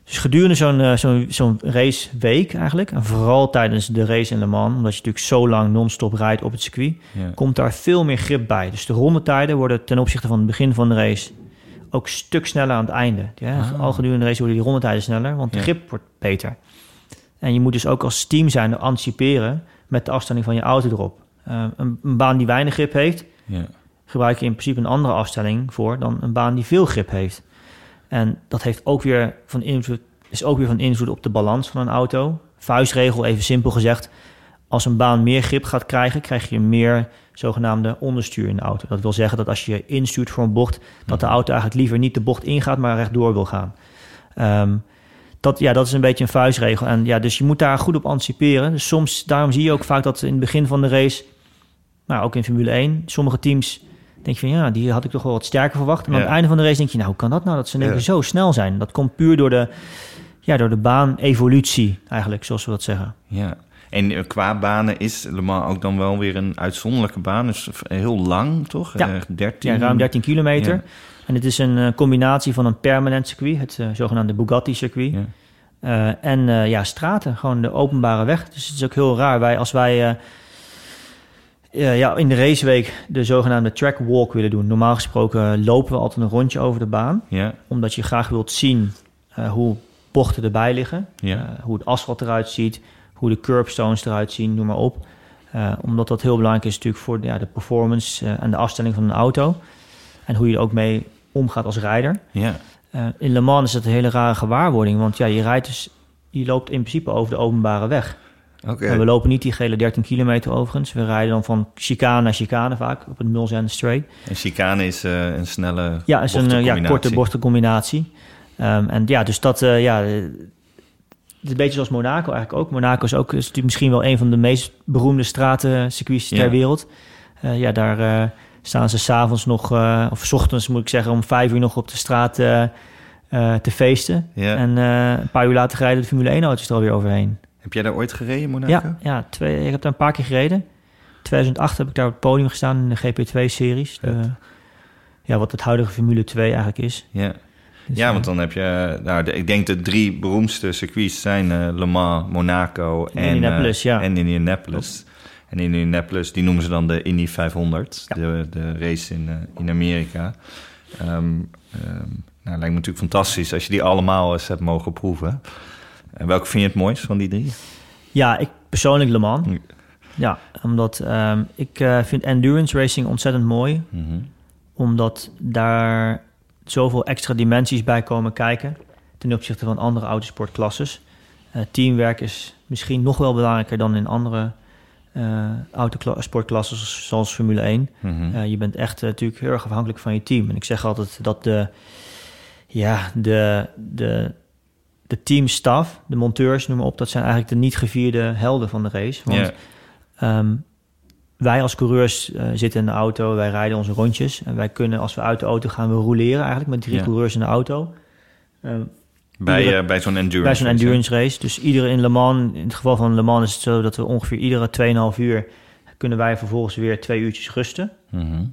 Dus gedurende zo'n eh, zo'n zo'n raceweek eigenlijk, en vooral tijdens de race in Le Mans, omdat je natuurlijk zo lang non-stop rijdt op het circuit, Ja. komt daar veel meer grip bij. Dus de rondetijden worden ten opzichte van het begin van de race ook stuk sneller aan het einde. Ja, Ah. Al gedurende de race worden die rondetijden sneller, want de Ja. grip wordt beter. En je moet dus ook als team zijn anticiperen met de afstelling van je auto erop. Eh, een, een baan die weinig grip heeft, Ja. gebruik je in principe een andere afstelling voor dan een baan die veel grip heeft. En dat heeft ook weer van invloed, is ook weer van invloed op de balans van een auto. Vuistregel, even simpel gezegd. Als een baan meer grip gaat krijgen, krijg je meer zogenaamde onderstuur in de auto. Dat wil zeggen dat als je instuurt voor een bocht, dat de auto eigenlijk liever niet de bocht ingaat, maar rechtdoor wil gaan. Ehm, dat, ja, dat is een beetje een vuistregel. En ja, dus je moet daar goed op anticiperen. Soms, daarom zie je ook vaak dat in het begin van de race, nou ook in Formule 1, sommige teams denk je van ja, die had ik toch wel wat sterker verwacht. En aan het einde van de race denk je, nou hoe kan dat nou dat ze Ja. zo snel zijn? Dat komt puur door de, ja, door de baan-evolutie eigenlijk, zoals we dat zeggen. Ja. En eh, qua banen is Le Mans ook dan wel weer een uitzonderlijke baan. Dus heel lang, toch? Ja. Eh, 13. Ja, ruim 13 kilometer. Ja. En het is een eh, combinatie van een permanent circuit, het eh, zogenaamde Bugatti-circuit. Ja. Eh, en eh, ja, straten, gewoon de openbare weg. Dus het is ook heel raar. Wij, als wij eh, ja, in de raceweek de zogenaamde track walk willen doen. Normaal gesproken lopen we altijd een rondje over de baan. Ja. Omdat je graag wilt zien eh, hoe bochten erbij liggen. Ja. Eh, hoe het asfalt eruit ziet. Hoe de curbstones eruit zien, noem maar op. Omdat dat heel belangrijk is natuurlijk voor de, ja, de performance en de afstelling van een auto. En hoe je er ook mee omgaat als rijder. Ja. In Le Mans is het een hele rare gewaarwording. Want ja, je rijdt dus... Je loopt in principe over de openbare weg. En we lopen niet die gele 13 kilometer overigens. We rijden dan van chicane naar chicane vaak op het Mulsanne Straight. En chicane is eh, een snelle Ja, is een eh, ja, korte bochtencombinatie. Ehm en ja, dus dat, eh, ja, het is een beetje zoals Monaco eigenlijk ook. Monaco is ook is natuurlijk misschien wel een van de meest beroemde stratencircuits Ja. ter wereld. Eh, ja, daar staan ze s'avonds nog, of 's ochtends moet ik zeggen, om vijf uur nog op de straat te feesten. Ja. En een paar uur later rijden de Formule 1-auto's er alweer overheen. Heb jij daar ooit gereden, Monaco? Ja, ja twee, ik heb daar een paar keer gereden. 2008 heb ik daar op het podium gestaan in de GP2-series. Ja, wat het huidige Formule 2 eigenlijk is. Ja. Dus, ja, eh, want dan heb je, nou, de- ik denk de drie beroemdste circuits zijn eh, Le Mans, Monaco en Indianapolis, eh, ja. En Indianapolis. En Indianapolis, die noemen ze dan de Indy 500, Ja. de, de race in, eh, in Amerika. Ehm ehm, nou, lijkt me natuurlijk fantastisch als je die allemaal eens hebt mogen proeven. En welke vind je het mooist van die drie? Ja, ik persoonlijk Le Mans. Ja, omdat ehm, ik eh, vind endurance racing ontzettend mooi. Mhm. Omdat daar zoveel extra dimensies bij komen kijken. Ten opzichte van andere autosportklasses. Eh, teamwerk is misschien nog wel belangrijker dan in andere eh autosportklassen zoals Formule 1. Mhm. Je bent echt natuurlijk heel erg afhankelijk van je team. En ik zeg altijd dat de, ja, de, de, de teamstaf, de monteurs, noem maar op, dat zijn eigenlijk de niet gevierde helden van de race. Want ehm, wij als coureurs eh, zitten in de auto, wij rijden onze rondjes. En wij kunnen, als we uit de auto gaan, we roleren eigenlijk met drie coureurs in de auto. Ehm, Bij, Iedere- eh, bij zo'n endurance. bij zo'n endurance race. Dus iedere in Le Mans, in het geval van Le Mans is het zo dat we ongeveer iedere 2,5 uur kunnen wij vervolgens weer twee uurtjes rusten. Mhm.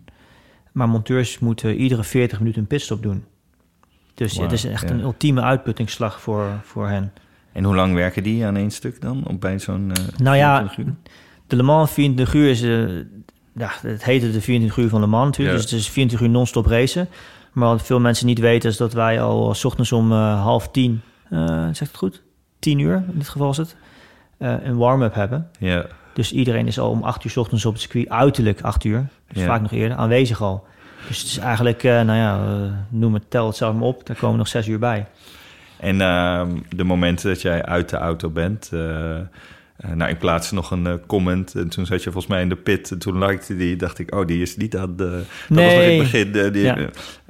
Maar monteurs moeten iedere 40 minuten een pitstop doen. Dus het is echt ja. een ultieme uitputtingsslag voor, voor hen. En hoe lang werken die aan één stuk dan? Op bij zo'n. eh, Nou ja, 24 uur? De Le Mans 24 uur is... eh, ja, het heette de 24 uur van Le Mans natuurlijk. Ja. Dus het is 24 uur non-stop racen. Maar wat veel mensen niet weten is dat wij al s ochtends om eh, half tien... eh zeg ik het goed? 10 uur, in dit geval is het. eh, een warm-up hebben. Ja. Dus iedereen is al om 8 uur 's ochtends op het circuit, uiterlijk 8 uur, dus Ja. vaak nog eerder, aanwezig al. Dus het is eigenlijk, eh, nou ja, eh, noem het, tel het zelf maar op, daar komen nog 6 uur bij. En ehm, de momenten dat jij uit de auto bent. Eh, nou, ik plaatste nog een eh, comment. En toen zat je volgens mij in de pit. En toen likte die. Dacht ik, oh, die is niet aan de. Dat was nog in het begin. eh, die, Ja.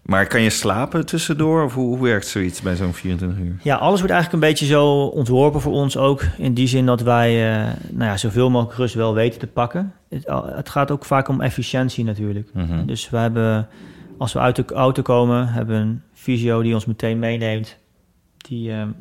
maar kan je slapen tussendoor? Of hoe, hoe werkt zoiets bij zo'n 24 uur? Ja, alles wordt eigenlijk een beetje zo ontworpen voor ons ook. In die zin dat wij nou ja, zoveel mogelijk rust wel weten te pakken. Het, het gaat ook vaak om efficiëntie natuurlijk. Mhm. Dus we hebben, als we uit de auto komen, hebben we een fysio die ons meteen meeneemt. Die, eh, wo-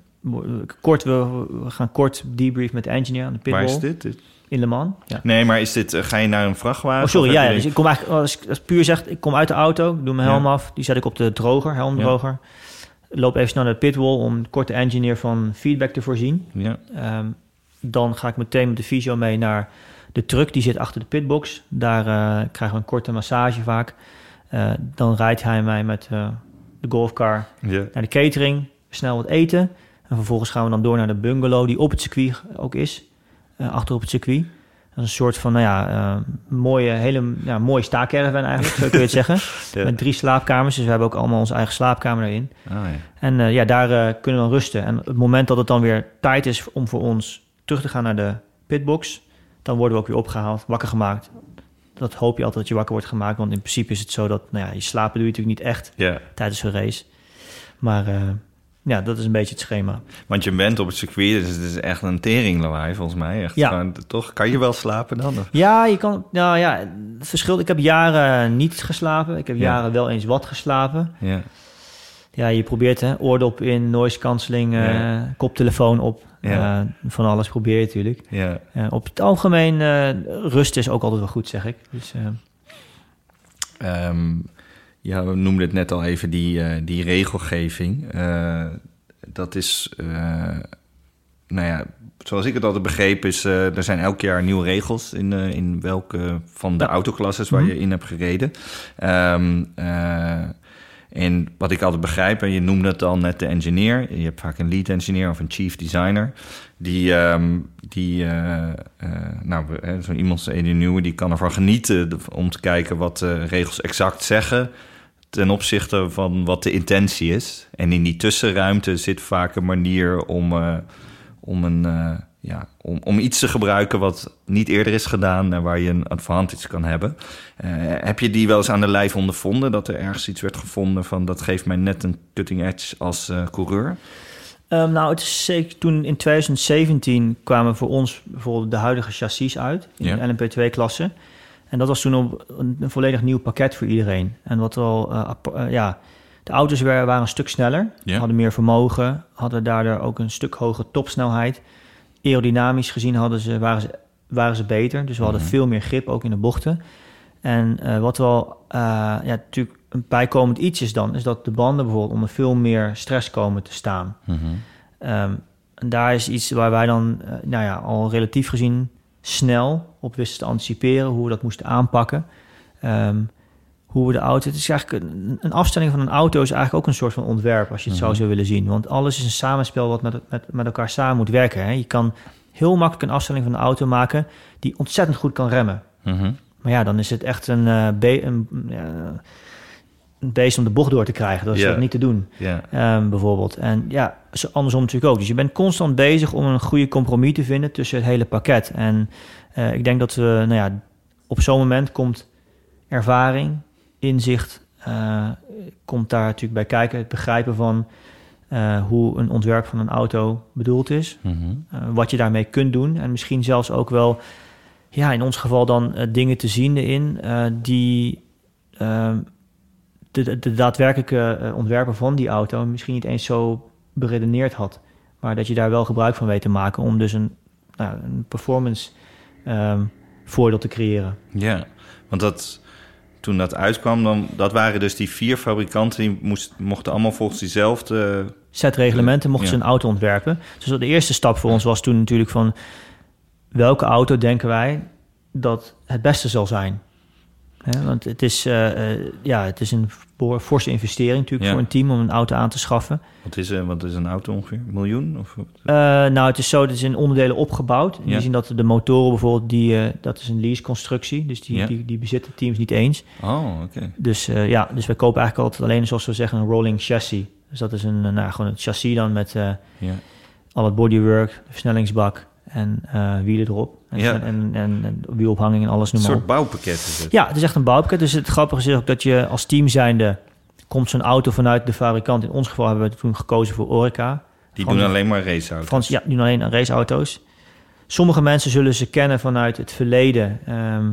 kort, we, we gaan kort debrief met de engineer aan de Waar pitwall is dit? In Le Mans. Ja. Nee, maar is dit, eh, ga je naar een vrachtwagen? Oh, sorry, ja, ja, dus ik kom eigenlijk, als ik als ik puur zeg, ik kom uit de auto, doe mijn helm Ja. af, die zet ik op de droger, helmdroger. Loop even snel naar de pitwall om een korte engineer van feedback te voorzien. Ja. Ehm, dan ga ik meteen met de fysio mee naar de truck, die zit achter de pitbox. Daar eh, krijgen we een korte massage vaak. Eh, dan rijdt hij mij met de golfcar ja. naar de catering, snel wat eten. En vervolgens gaan we dan door naar de bungalow die op het circuit ook is, eh, achter op het circuit. Dat is een soort van, nou ja, eh, mooie, hele ja, mooie staakerven eigenlijk, zo kun je het zeggen. Ja. Met drie slaapkamers, dus we hebben ook allemaal onze eigen slaapkamer erin. Ah, ja. En eh, ja, daar kunnen we dan rusten. En op het moment dat het dan weer tijd is om voor ons terug te gaan naar de pitbox, dan worden we ook weer opgehaald, wakker gemaakt. Dat hoop je altijd dat je wakker wordt gemaakt, want in principe is het zo dat, nou ja, je slapen doe je natuurlijk niet echt tijdens een race. Maar ja, dat is een beetje het schema. Want je bent op het circuit, dus het is echt een teringlawaai volgens mij. Echt, Ja. toch? Kan je wel slapen dan? Of- Ja, je kan, nou ja, het verschilt. Ik heb jaren niet geslapen. Ik heb Ja. jaren wel eens wat geslapen. Ja. Ja, je probeert hè, oordop in, noise cancelling, eh, koptelefoon op. Ja. Eh, van alles probeer je natuurlijk. Ja. Eh, op het algemeen, rust is ook altijd wel goed, zeg ik. Dus, Ehm, ja, we noemden het net al even, die, eh, die regelgeving. Eh, dat is, eh, nou ja, zoals ik het altijd begreep, is er zijn elk jaar nieuwe regels in, in welke van de Ja. autoklasses waar Mhm. je in hebt gereden. Ehm, eh, en wat ik altijd begrijp, en je noemde het al net de engineer. Je hebt vaak een lead engineer of een chief designer. Die, ehm, die nou, we- hè, zo iemand Eddie Nieuwe, die kan ervan genieten om te kijken wat de regels exact zeggen ten opzichte van wat de intentie is. En in die tussenruimte zit vaak een manier om, eh, om, een, eh, ja, om, om iets te gebruiken wat niet eerder is gedaan en waar je een advantage kan hebben. Eh, heb je die wel eens aan de lijf ondervonden? Dat er ergens iets werd gevonden van dat geeft mij net een cutting edge als coureur? Ehm, nou, het is zeker toen in 2017 kwamen voor ons bijvoorbeeld de huidige chassis uit in Ja. de LMP2-klasse. En dat was toen op een, een volledig nieuw pakket voor iedereen. En wat wel, eh, eh, ja, de auto's waren, waren een stuk sneller, Ja. hadden meer vermogen, hadden daardoor ook een stuk hogere topsnelheid. Aerodynamisch gezien hadden ze, waren ze waren ze beter. Dus we hadden Mhm. veel meer grip ook in de bochten. En eh, wat wel ja, natuurlijk een bijkomend iets is dan... is dat de banden bijvoorbeeld onder veel meer stress komen te staan. Ehm, en daar is iets waar wij dan nou ja, al relatief gezien snel op wisten te anticiperen... hoe we dat moesten aanpakken. Ehm, hoe we de auto... Het is eigenlijk een, een afstelling van een auto is eigenlijk ook een soort van ontwerp... als je het zo zou willen zien. Want alles is een samenspel wat met, met, met elkaar samen moet werken. Hè? Je kan heel makkelijk een afstelling van een auto maken... die ontzettend goed kan remmen. Mhm. Maar ja, dan is het echt een, eh, een, een beest om de bocht door te krijgen. Dat is dat niet te doen, ehm, bijvoorbeeld. En ja, andersom natuurlijk ook. Dus je bent constant bezig om een goede compromis te vinden tussen het hele pakket. En eh, ik denk dat we, nou ja, op zo'n moment komt ervaring, inzicht, eh, komt daar natuurlijk bij kijken. Het begrijpen van eh, hoe een ontwerp van een auto bedoeld is. Mhm. Wat je daarmee kunt doen. En misschien zelfs ook wel, ja, in ons geval dan dingen te zien erin die ehm, de, de, daadwerkelijke eh, ontwerper van die auto misschien niet eens zo beredeneerd had. Maar dat je daar wel gebruik van weet te maken om dus een, nou, een performance ehm, voordeel te creëren. Ja, want dat, toen dat uitkwam, dan, dat waren dus die vier fabrikanten... die moest, mochten allemaal volgens diezelfde... Set reglementen mochten Ja. ze een auto ontwerpen. Dus de eerste stap voor ons was toen natuurlijk van... welke auto denken wij dat het beste zal zijn? Want het is, eh, eh, ja, het is een forse investering natuurlijk Ja. voor een team om een auto aan te schaffen. Wat is, eh, wat is een auto ongeveer? Een miljoen? Of, nou, het is zo, het is in onderdelen opgebouwd. In Ja. die zin dat de motoren bijvoorbeeld, die, dat is een lease-constructie. Dus die, Ja. die, die bezitten teams niet eens. oh, oké. Dus ja, dus wij kopen eigenlijk altijd alleen, zoals we zeggen, een rolling chassis. Dus dat is een, nou, gewoon een chassis dan met Ja. al het bodywork, versnellingsbak en wielen erop. En, Ja. en, en, en wielophanging en alles Een noem maar soort op. bouwpakket is het. Ja, het is echt een bouwpakket. Dus het grappige is ook dat je als team zijnde... komt zo'n auto vanuit de fabrikant. In ons geval hebben we toen gekozen voor Orica. Die Frans- doen alleen maar raceauto's. Frans, ja, die doen alleen raceauto's. Sommige mensen zullen ze kennen vanuit het verleden. Ehm,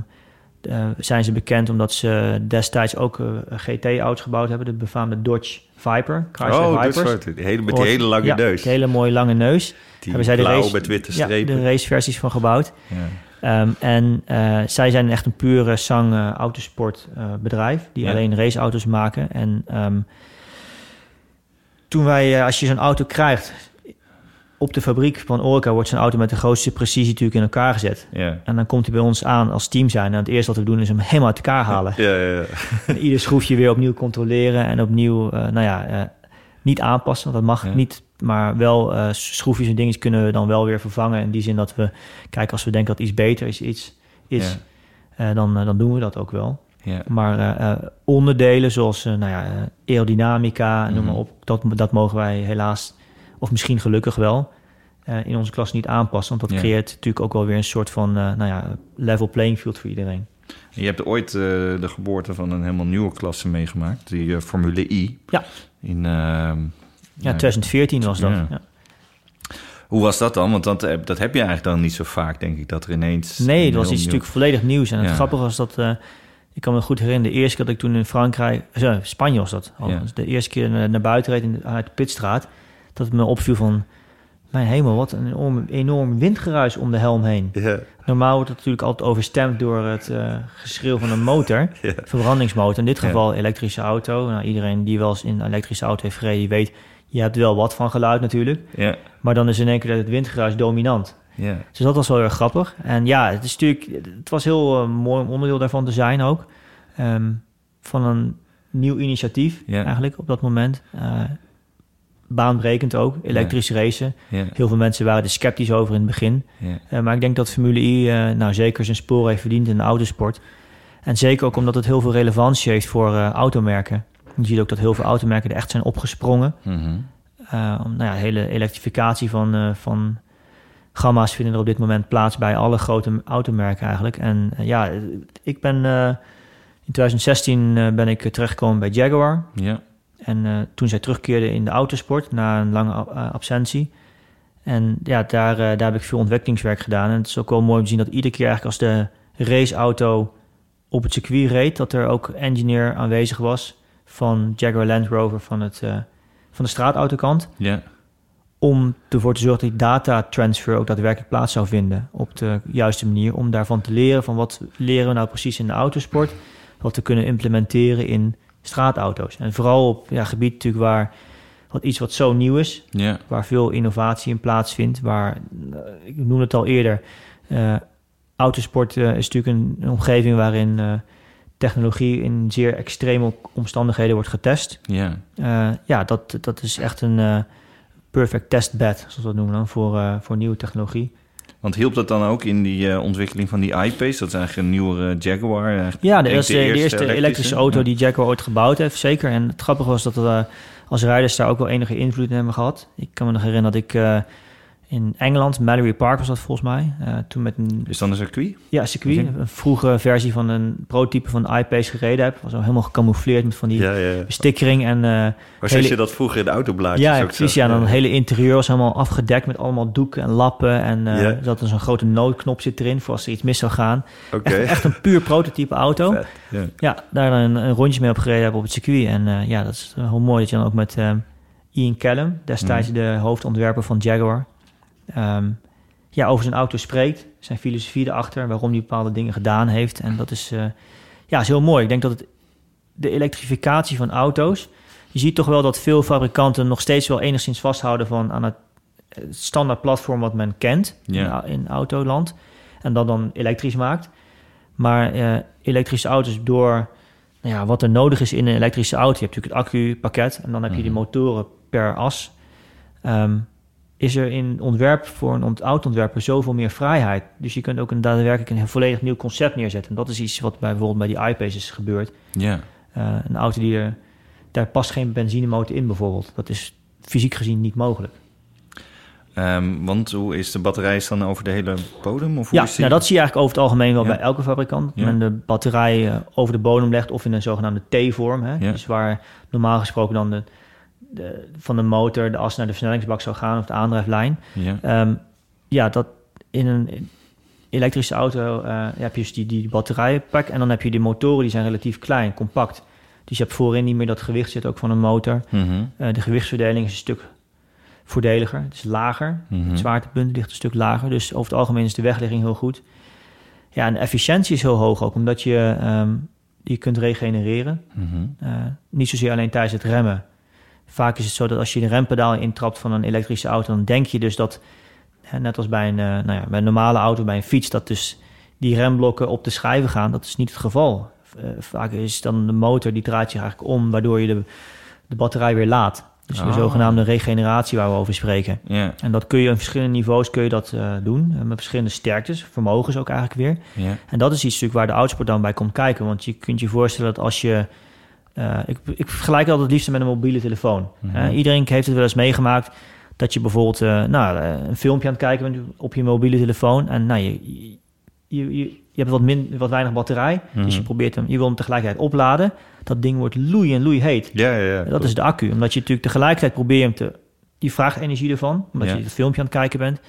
eh, zijn ze bekend omdat ze destijds ook eh, GT-auto's gebouwd hebben. De befaamde Dodge Viper, Chrysler Oh, Vipers. soort. Die hele, met die hele lange ja, neus. die hele mooie lange neus. Die hebben zij de blauw race- met witte Ja, de raceversies van gebouwd. Ja. Ehm, en eh, zij zijn echt een pure Sang eh, autosport eh, bedrijf die alleen raceauto's maken. En ehm, toen wij, als je zo'n auto krijgt, op de fabriek van Orica wordt zo'n auto met de grootste precisie natuurlijk in elkaar gezet. Ja. En dan komt hij bij ons aan als team zijn. En het eerste wat we doen is hem helemaal uit elkaar halen. Ja, ja, ieder schroefje weer opnieuw controleren en opnieuw, eh, nou ja, eh, niet aanpassen, want dat mag niet. Maar wel eh, schroefjes en dingetjes kunnen we dan wel weer vervangen. In die zin dat we, kijken als we denken dat iets beter is, iets is, dan, dan doen we dat ook wel. Ja. Maar onderdelen zoals nou ja, aerodynamica, noem maar Mhm. op, dat, dat mogen wij helaas, of misschien gelukkig wel, eh, in onze klas niet aanpassen. Want dat Ja. creëert natuurlijk ook wel weer een soort van eh, nou ja, level playing field voor iedereen. Je hebt ooit eh, de geboorte van een helemaal nieuwe klasse meegemaakt. Die Formule I. Ja. In, ehm, Ja, 2014 was dat. Ja. Hoe was dat dan? Want dat, dat heb je eigenlijk dan niet zo vaak, denk ik, dat er ineens... Nee, dat was iets nieuw- natuurlijk volledig nieuws. En het grappige was dat, ik kan me goed herinneren, de eerste keer dat ik toen in Frankrijk, eh, Spanje was dat, al, Ja. de eerste keer naar, buiten reed in uit de pitstraat, dat het me opviel van, mijn hemel, wat een enorm, enorm windgeruis om de helm heen. Normaal wordt het natuurlijk altijd overstemd door het eh, geschreeuw van een motor, verbrandingsmotor. In dit geval elektrische auto. Nou, iedereen die wel eens in een elektrische auto heeft gereden, die weet, je hebt wel wat van geluid natuurlijk. ja, Maar dan is in één keer het windgeruis dominant. ja. Dus dat was wel heel grappig. En ja, het, is natuurlijk, het was heel eh, mooi om onderdeel daarvan te zijn ook. Ehm, van een nieuw initiatief eigenlijk op dat moment. Eh, baanbrekend ook, elektrisch racen. Heel veel mensen waren er sceptisch over in het begin. Eh, maar ik denk dat Formule I eh, nou, zeker zijn sporen heeft verdiend in de autosport. En zeker ook omdat het heel veel relevantie heeft voor eh, automerken. Je ziet ook dat heel veel automerken er echt zijn opgesprongen. Om, nou ja, hele elektrificatie van, van gamma's vinden er op dit moment plaats bij alle grote automerken eigenlijk. En ja, ik ben in 2016 eh, ben ik terechtgekomen bij Jaguar. ja. En eh, toen zij terugkeerde in de autosport na een lange eh, absentie. En ja, daar, eh, daar heb ik veel ontwikkelingswerk gedaan. En het is ook wel mooi om te zien dat iedere keer eigenlijk als de raceauto op het circuit reed, dat er ook engineer aanwezig was van Jaguar Land Rover van, het, van de straatautokant ja. om ervoor te zorgen dat die data transfer ook daadwerkelijk plaats zou vinden op de juiste manier. Om daarvan te leren van wat leren we nou precies in de autosport, wat we kunnen implementeren in straatauto's. En vooral op ja, gebied natuurlijk waar wat iets wat zo nieuw is, Ja. waar veel innovatie in plaatsvindt, waar, eh, ik noemde het al eerder, eh, autosport eh, is natuurlijk een, een omgeving waarin technologie in zeer extreme omstandigheden wordt getest. Ja. Ja, dat, dat is echt een perfect testbed, zoals we dat noemen dan, voor, voor nieuwe technologie. Want hielp dat dan ook in die eh, ontwikkeling van die I-Pace? Dat is eigenlijk een nieuwere Jaguar. eigenlijk. Ja, de eerste, de eerste elektrische, auto Ja. die Jaguar ooit gebouwd heeft, zeker. En het grappige was dat we eh, als rijders daar ook wel enige invloed in hebben gehad. Ik kan me nog herinneren dat ik eh, in Engeland, Mallory Park was dat volgens mij, eh, toen met een Is dan een circuit? ja, circuit, Oké. een vroege versie van een prototype van de iPace gereden heb. Was al helemaal gecamoufleerd met van die Ja, en... Maar hele- zoals je dat vroeger in de autoblaadjes ja, precies. Ja, dan het hele interieur was helemaal afgedekt met allemaal doeken en lappen. En eh Ja. er zat een grote noodknop zit erin voor als er iets mis zou gaan. Oké. Echt, echt een puur prototype auto. Vet, ja. Ja, daar dan een, een rondje mee op gereden hebben op het circuit. En ja, dat is heel mooi dat je dan ook met Ian Callum, destijds Mhm. de hoofdontwerper van Jaguar, ehm, ja, over zijn auto spreekt. Zijn filosofie erachter, waarom hij bepaalde dingen gedaan heeft. En dat is, eh, ja, is heel mooi. Ik denk dat het, de elektrificatie van auto's... Je ziet toch wel dat veel fabrikanten nog steeds wel enigszins vasthouden van aan het standaard platform wat men kent Ja. in, in autoland. En dat dan elektrisch maakt. Maar eh, elektrische auto's door nou ja, wat er nodig is in een elektrische auto. Je hebt natuurlijk het accupakket en dan heb je de Mhm. motoren per as. Ehm, is er in ontwerp voor een ont autoontwerper zoveel meer vrijheid. Dus je kunt ook een daadwerkelijk een volledig nieuw concept neerzetten. En dat is iets wat bij, bijvoorbeeld bij die iPace is gebeurd. Ja. Eh, een auto die er, daar past geen benzinemotor in bijvoorbeeld. Dat is fysiek gezien niet mogelijk. Ehm, want hoe is de batterij dan over de hele bodem? Of hoe Ja, is die? nou, dat zie je eigenlijk over het algemeen wel Ja. bij elke fabrikant. Ja. Men de batterij eh, over de bodem legt of in een zogenaamde T-vorm. Hè? Ja. Dus waar normaal gesproken dan de, de, van de motor de as naar de versnellingsbak zou gaan of de aandrijflijn. Ja. Ehm, ja, dat in een elektrische auto eh, heb je dus die, die batterijpak en dan heb je die motoren die zijn relatief klein, compact. Dus je hebt voorin niet meer dat gewicht zit ook van een motor. Mhm. Eh, de gewichtsverdeling is een stuk voordeliger. Het is lager. Mhm. Het zwaartepunt ligt een stuk lager. Dus over het algemeen is de wegligging heel goed. Ja, en de efficiëntie is heel hoog ook, omdat je, ehm, je kunt regenereren. Mhm. Eh, niet zozeer alleen tijdens het remmen. Vaak is het zo dat als je de rempedaal intrapt van een elektrische auto, dan denk je dus dat, net als bij een, eh, nou ja, bij een normale auto, bij een fiets, dat dus die remblokken op de schijven gaan. Dat is niet het geval. Eh, vaak is dan de motor die draait zich eigenlijk om, waardoor je de, de batterij weer laat. Dus de Ah. zogenaamde regeneratie waar we over spreken. En dat kun je op verschillende niveaus kun je dat eh, doen. met verschillende sterktes, vermogens ook eigenlijk weer. En dat is iets natuurlijk waar de autosport dan bij komt kijken. Want je kunt je voorstellen dat als je... eh, ik, ik vergelijk het altijd het liefst met een mobiele telefoon. Mhm. Iedereen heeft het wel eens meegemaakt... dat je bijvoorbeeld eh, nou, eh, een filmpje aan het kijken bent op je mobiele telefoon... en nou, je, je, je, je hebt wat, min, wat weinig batterij... dus je Mhm. probeert hem, je wil hem tegelijkertijd opladen. Dat ding wordt loei en loei heet. Ja, ja, ja. Dat is de accu. Omdat je natuurlijk tegelijkertijd probeert hem te... Je vraagt energie ervan, omdat Ja. je het filmpje aan het kijken bent.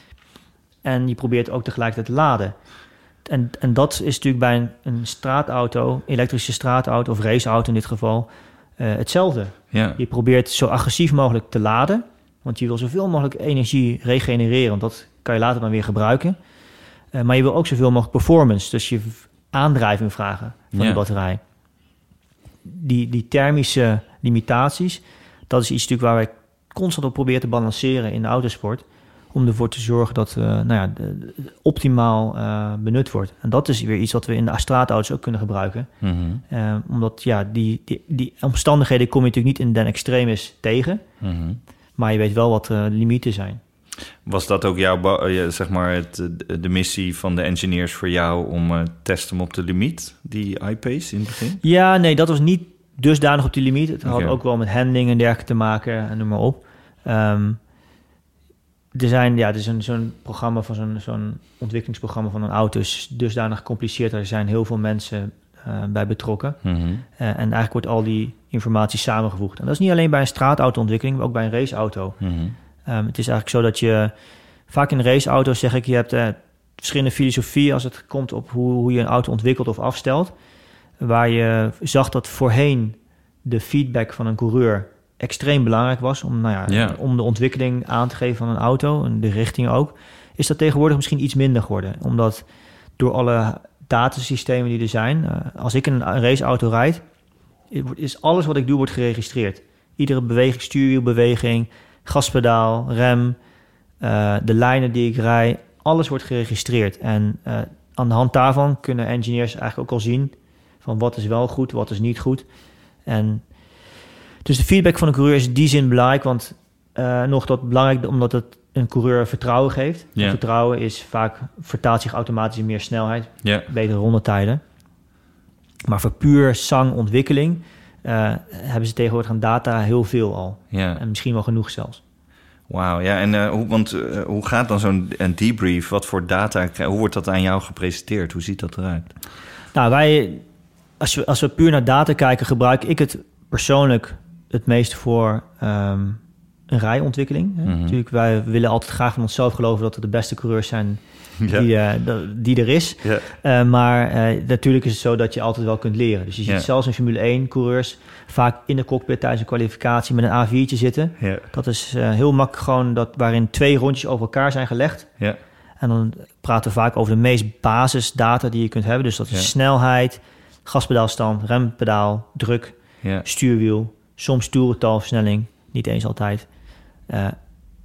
En je probeert ook tegelijkertijd te laden. En, en dat is natuurlijk bij een, een straatauto, elektrische straatauto of raceauto in dit geval, eh, hetzelfde. Ja. Je probeert zo agressief mogelijk te laden, want je wil zoveel mogelijk energie regenereren, want dat kan je later dan weer gebruiken. Eh, maar je wil ook zoveel mogelijk performance, dus je aandrijving vragen van Ja. de batterij. Die, die thermische limitaties, dat is iets natuurlijk waar wij constant op proberen te balanceren in de autosport. Om ervoor te zorgen dat eh, nou ja, de- optimaal eh, benut wordt. En dat is weer iets wat we in de straatauto's ook kunnen gebruiken. Mhm. Eh, omdat ja, die, die, die omstandigheden kom je natuurlijk niet in den extremis tegen. Mhm. Maar je weet wel wat de limieten zijn. Was dat ook jouw, zeg maar, het, de, missie van de engineers voor jou om testen op de limiet, die iPace in het begin? Ja, nee, dat was niet dusdanig op die limiet. Het had ook wel met handling en dergelijke te maken en noem maar op. Ehm, er zijn, ja, er is een, zo'n programma van zo'n, zo'n ontwikkelingsprogramma van een auto is dusdanig gecompliceerd. Er zijn heel veel mensen eh, bij betrokken. Mhm. Eh, en eigenlijk wordt al die informatie samengevoegd. En dat is niet alleen bij een straatauto-ontwikkeling, maar ook bij een raceauto. Mhm. Ehm, het is eigenlijk zo dat je vaak in raceauto's zeg ik, je hebt eh, verschillende filosofieën als het komt op hoe, hoe je een auto ontwikkelt of afstelt. Waar je zag dat voorheen de feedback van een coureur extreem belangrijk was om, nou ja, om de ontwikkeling aan te geven van een auto en de richting ook, is dat tegenwoordig misschien iets minder geworden. Omdat door alle datasystemen die er zijn, eh, als ik in een raceauto rijd, is alles wat ik doe wordt geregistreerd. Iedere beweging, stuurwielbeweging, gaspedaal, rem, eh, de lijnen die ik rij, alles wordt geregistreerd. En eh, aan de hand daarvan kunnen engineers eigenlijk ook al zien van wat is wel goed, wat is niet goed. En dus de feedback van een coureur is in die zin belangrijk, want eh, nog dat belangrijk omdat het een coureur vertrouwen geeft. Vertrouwen is vaak vertaalt zich automatisch in meer snelheid, Ja, betere rondetijden. Maar voor puur zangontwikkeling eh hebben ze tegenwoordig aan data heel veel al. En misschien wel genoeg zelfs. Wauw, ja. En eh, hoe, want, hoe gaat dan zo'n debrief? Wat voor data? Hoe wordt dat aan jou gepresenteerd? Hoe ziet dat eruit? Nou, wij, als we, als we puur naar data kijken, gebruik ik het persoonlijk het meest voor ehm, een rijontwikkeling. hè. Mhm. Natuurlijk, wij willen altijd graag van onszelf geloven dat we de beste coureurs zijn Ja. die, eh, die er is. Ja. Eh, maar eh, natuurlijk is het zo dat je altijd wel kunt leren. Dus je ziet Ja. zelfs in Formule 1 coureurs vaak in de cockpit tijdens een kwalificatie met een A4'tje zitten. Dat is heel makkelijk gewoon dat, waarin twee rondjes over elkaar zijn gelegd. Ja. En dan praten we vaak over de meest basisdata die je kunt hebben. Dus dat is snelheid, gaspedaalstand, rempedaal, druk, stuurwiel, soms toerentalversnelling, niet eens altijd. Eh,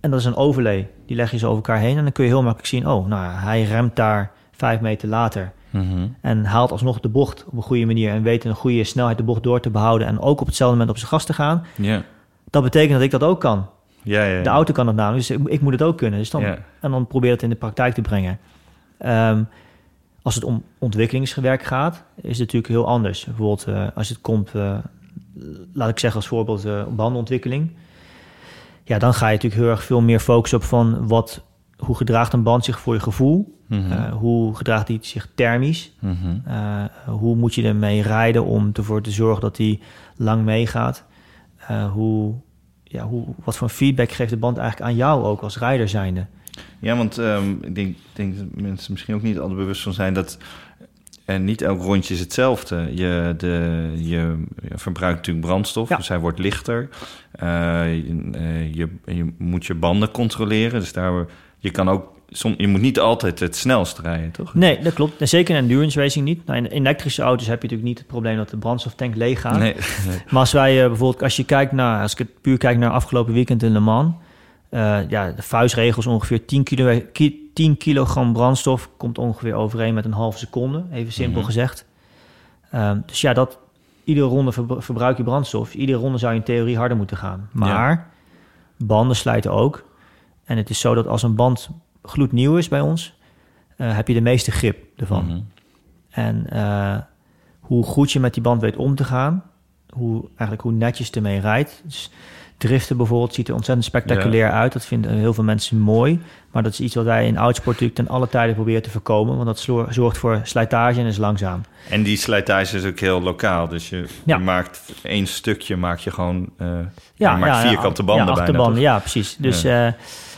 en dat is een overlay. Die leg je zo over elkaar heen en dan kun je heel makkelijk zien... oh, nou, hij remt daar vijf meter later Mhm. en haalt alsnog de bocht op een goede manier... en weet een goede snelheid de bocht door te behouden... en ook op hetzelfde moment op zijn gas te gaan. Ja. Dat betekent dat ik dat ook kan. Ja, ja, ja. De auto kan dat namelijk, dus ik, ik moet het ook kunnen. Dus dan. En dan probeer het in de praktijk te brengen. Ehm, als het om ontwikkelingswerk gaat, is het natuurlijk heel anders. Bijvoorbeeld eh, als het komt, eh, laat ik zeggen als voorbeeld, eh bandenontwikkeling. Ja, dan ga je natuurlijk heel erg veel meer focussen op van wat, hoe gedraagt een band zich voor je gevoel? Mhm. Eh, hoe gedraagt die zich thermisch? Mhm. Eh, hoe moet je ermee rijden om ervoor te zorgen dat die lang meegaat? Hoe, ja, hoe, wat voor feedback geeft de band eigenlijk aan jou ook als rijder zijnde? Ja, want ehm, ik denk, denk dat mensen misschien ook niet altijd bewust van zijn dat en niet elk rondje is hetzelfde. Je, de, je, verbruikt natuurlijk brandstof, Ja. dus hij wordt lichter. Eh, je, eh, je, je moet je banden controleren, dus daar je kan ook. Som, je moet niet altijd het snelst rijden, toch? Nee, dat klopt. En zeker in endurance racing niet. Nou, in elektrische auto's heb je natuurlijk niet het probleem dat de brandstoftank leeg gaat. Nee. Maar als wij eh, bijvoorbeeld, als je kijkt naar, als ik het puur kijk naar afgelopen weekend in Le Mans, ja, de vuistregels ongeveer 10, kilo, ki- 10 kilogram brandstof komt ongeveer overeen met een halve seconde, even simpel Mhm. gezegd. Ehm, dus ja, dat iedere ronde ver- verbruik je brandstof. Iedere ronde zou je in theorie harder moeten gaan. Maar banden slijten ook. En het is zo dat als een band gloednieuw is bij ons, eh, heb je de meeste grip ervan. Mhm. En eh, hoe goed je met die band weet om te gaan, hoe, eigenlijk hoe netjes je ermee rijdt. Dus driften bijvoorbeeld ziet er ontzettend spectaculair uit. Dat vinden heel veel mensen mooi. Maar dat is iets wat wij in oudsport natuurlijk ten alle tijde proberen te voorkomen. Want dat zorgt voor slijtage en is langzaam. En die slijtage is ook heel lokaal. Dus je, Ja. je maakt één stukje, maak je gewoon. eh Ja, je maakt vierkante banden ja, bijna. achterbanden, ja, precies. Dus ja.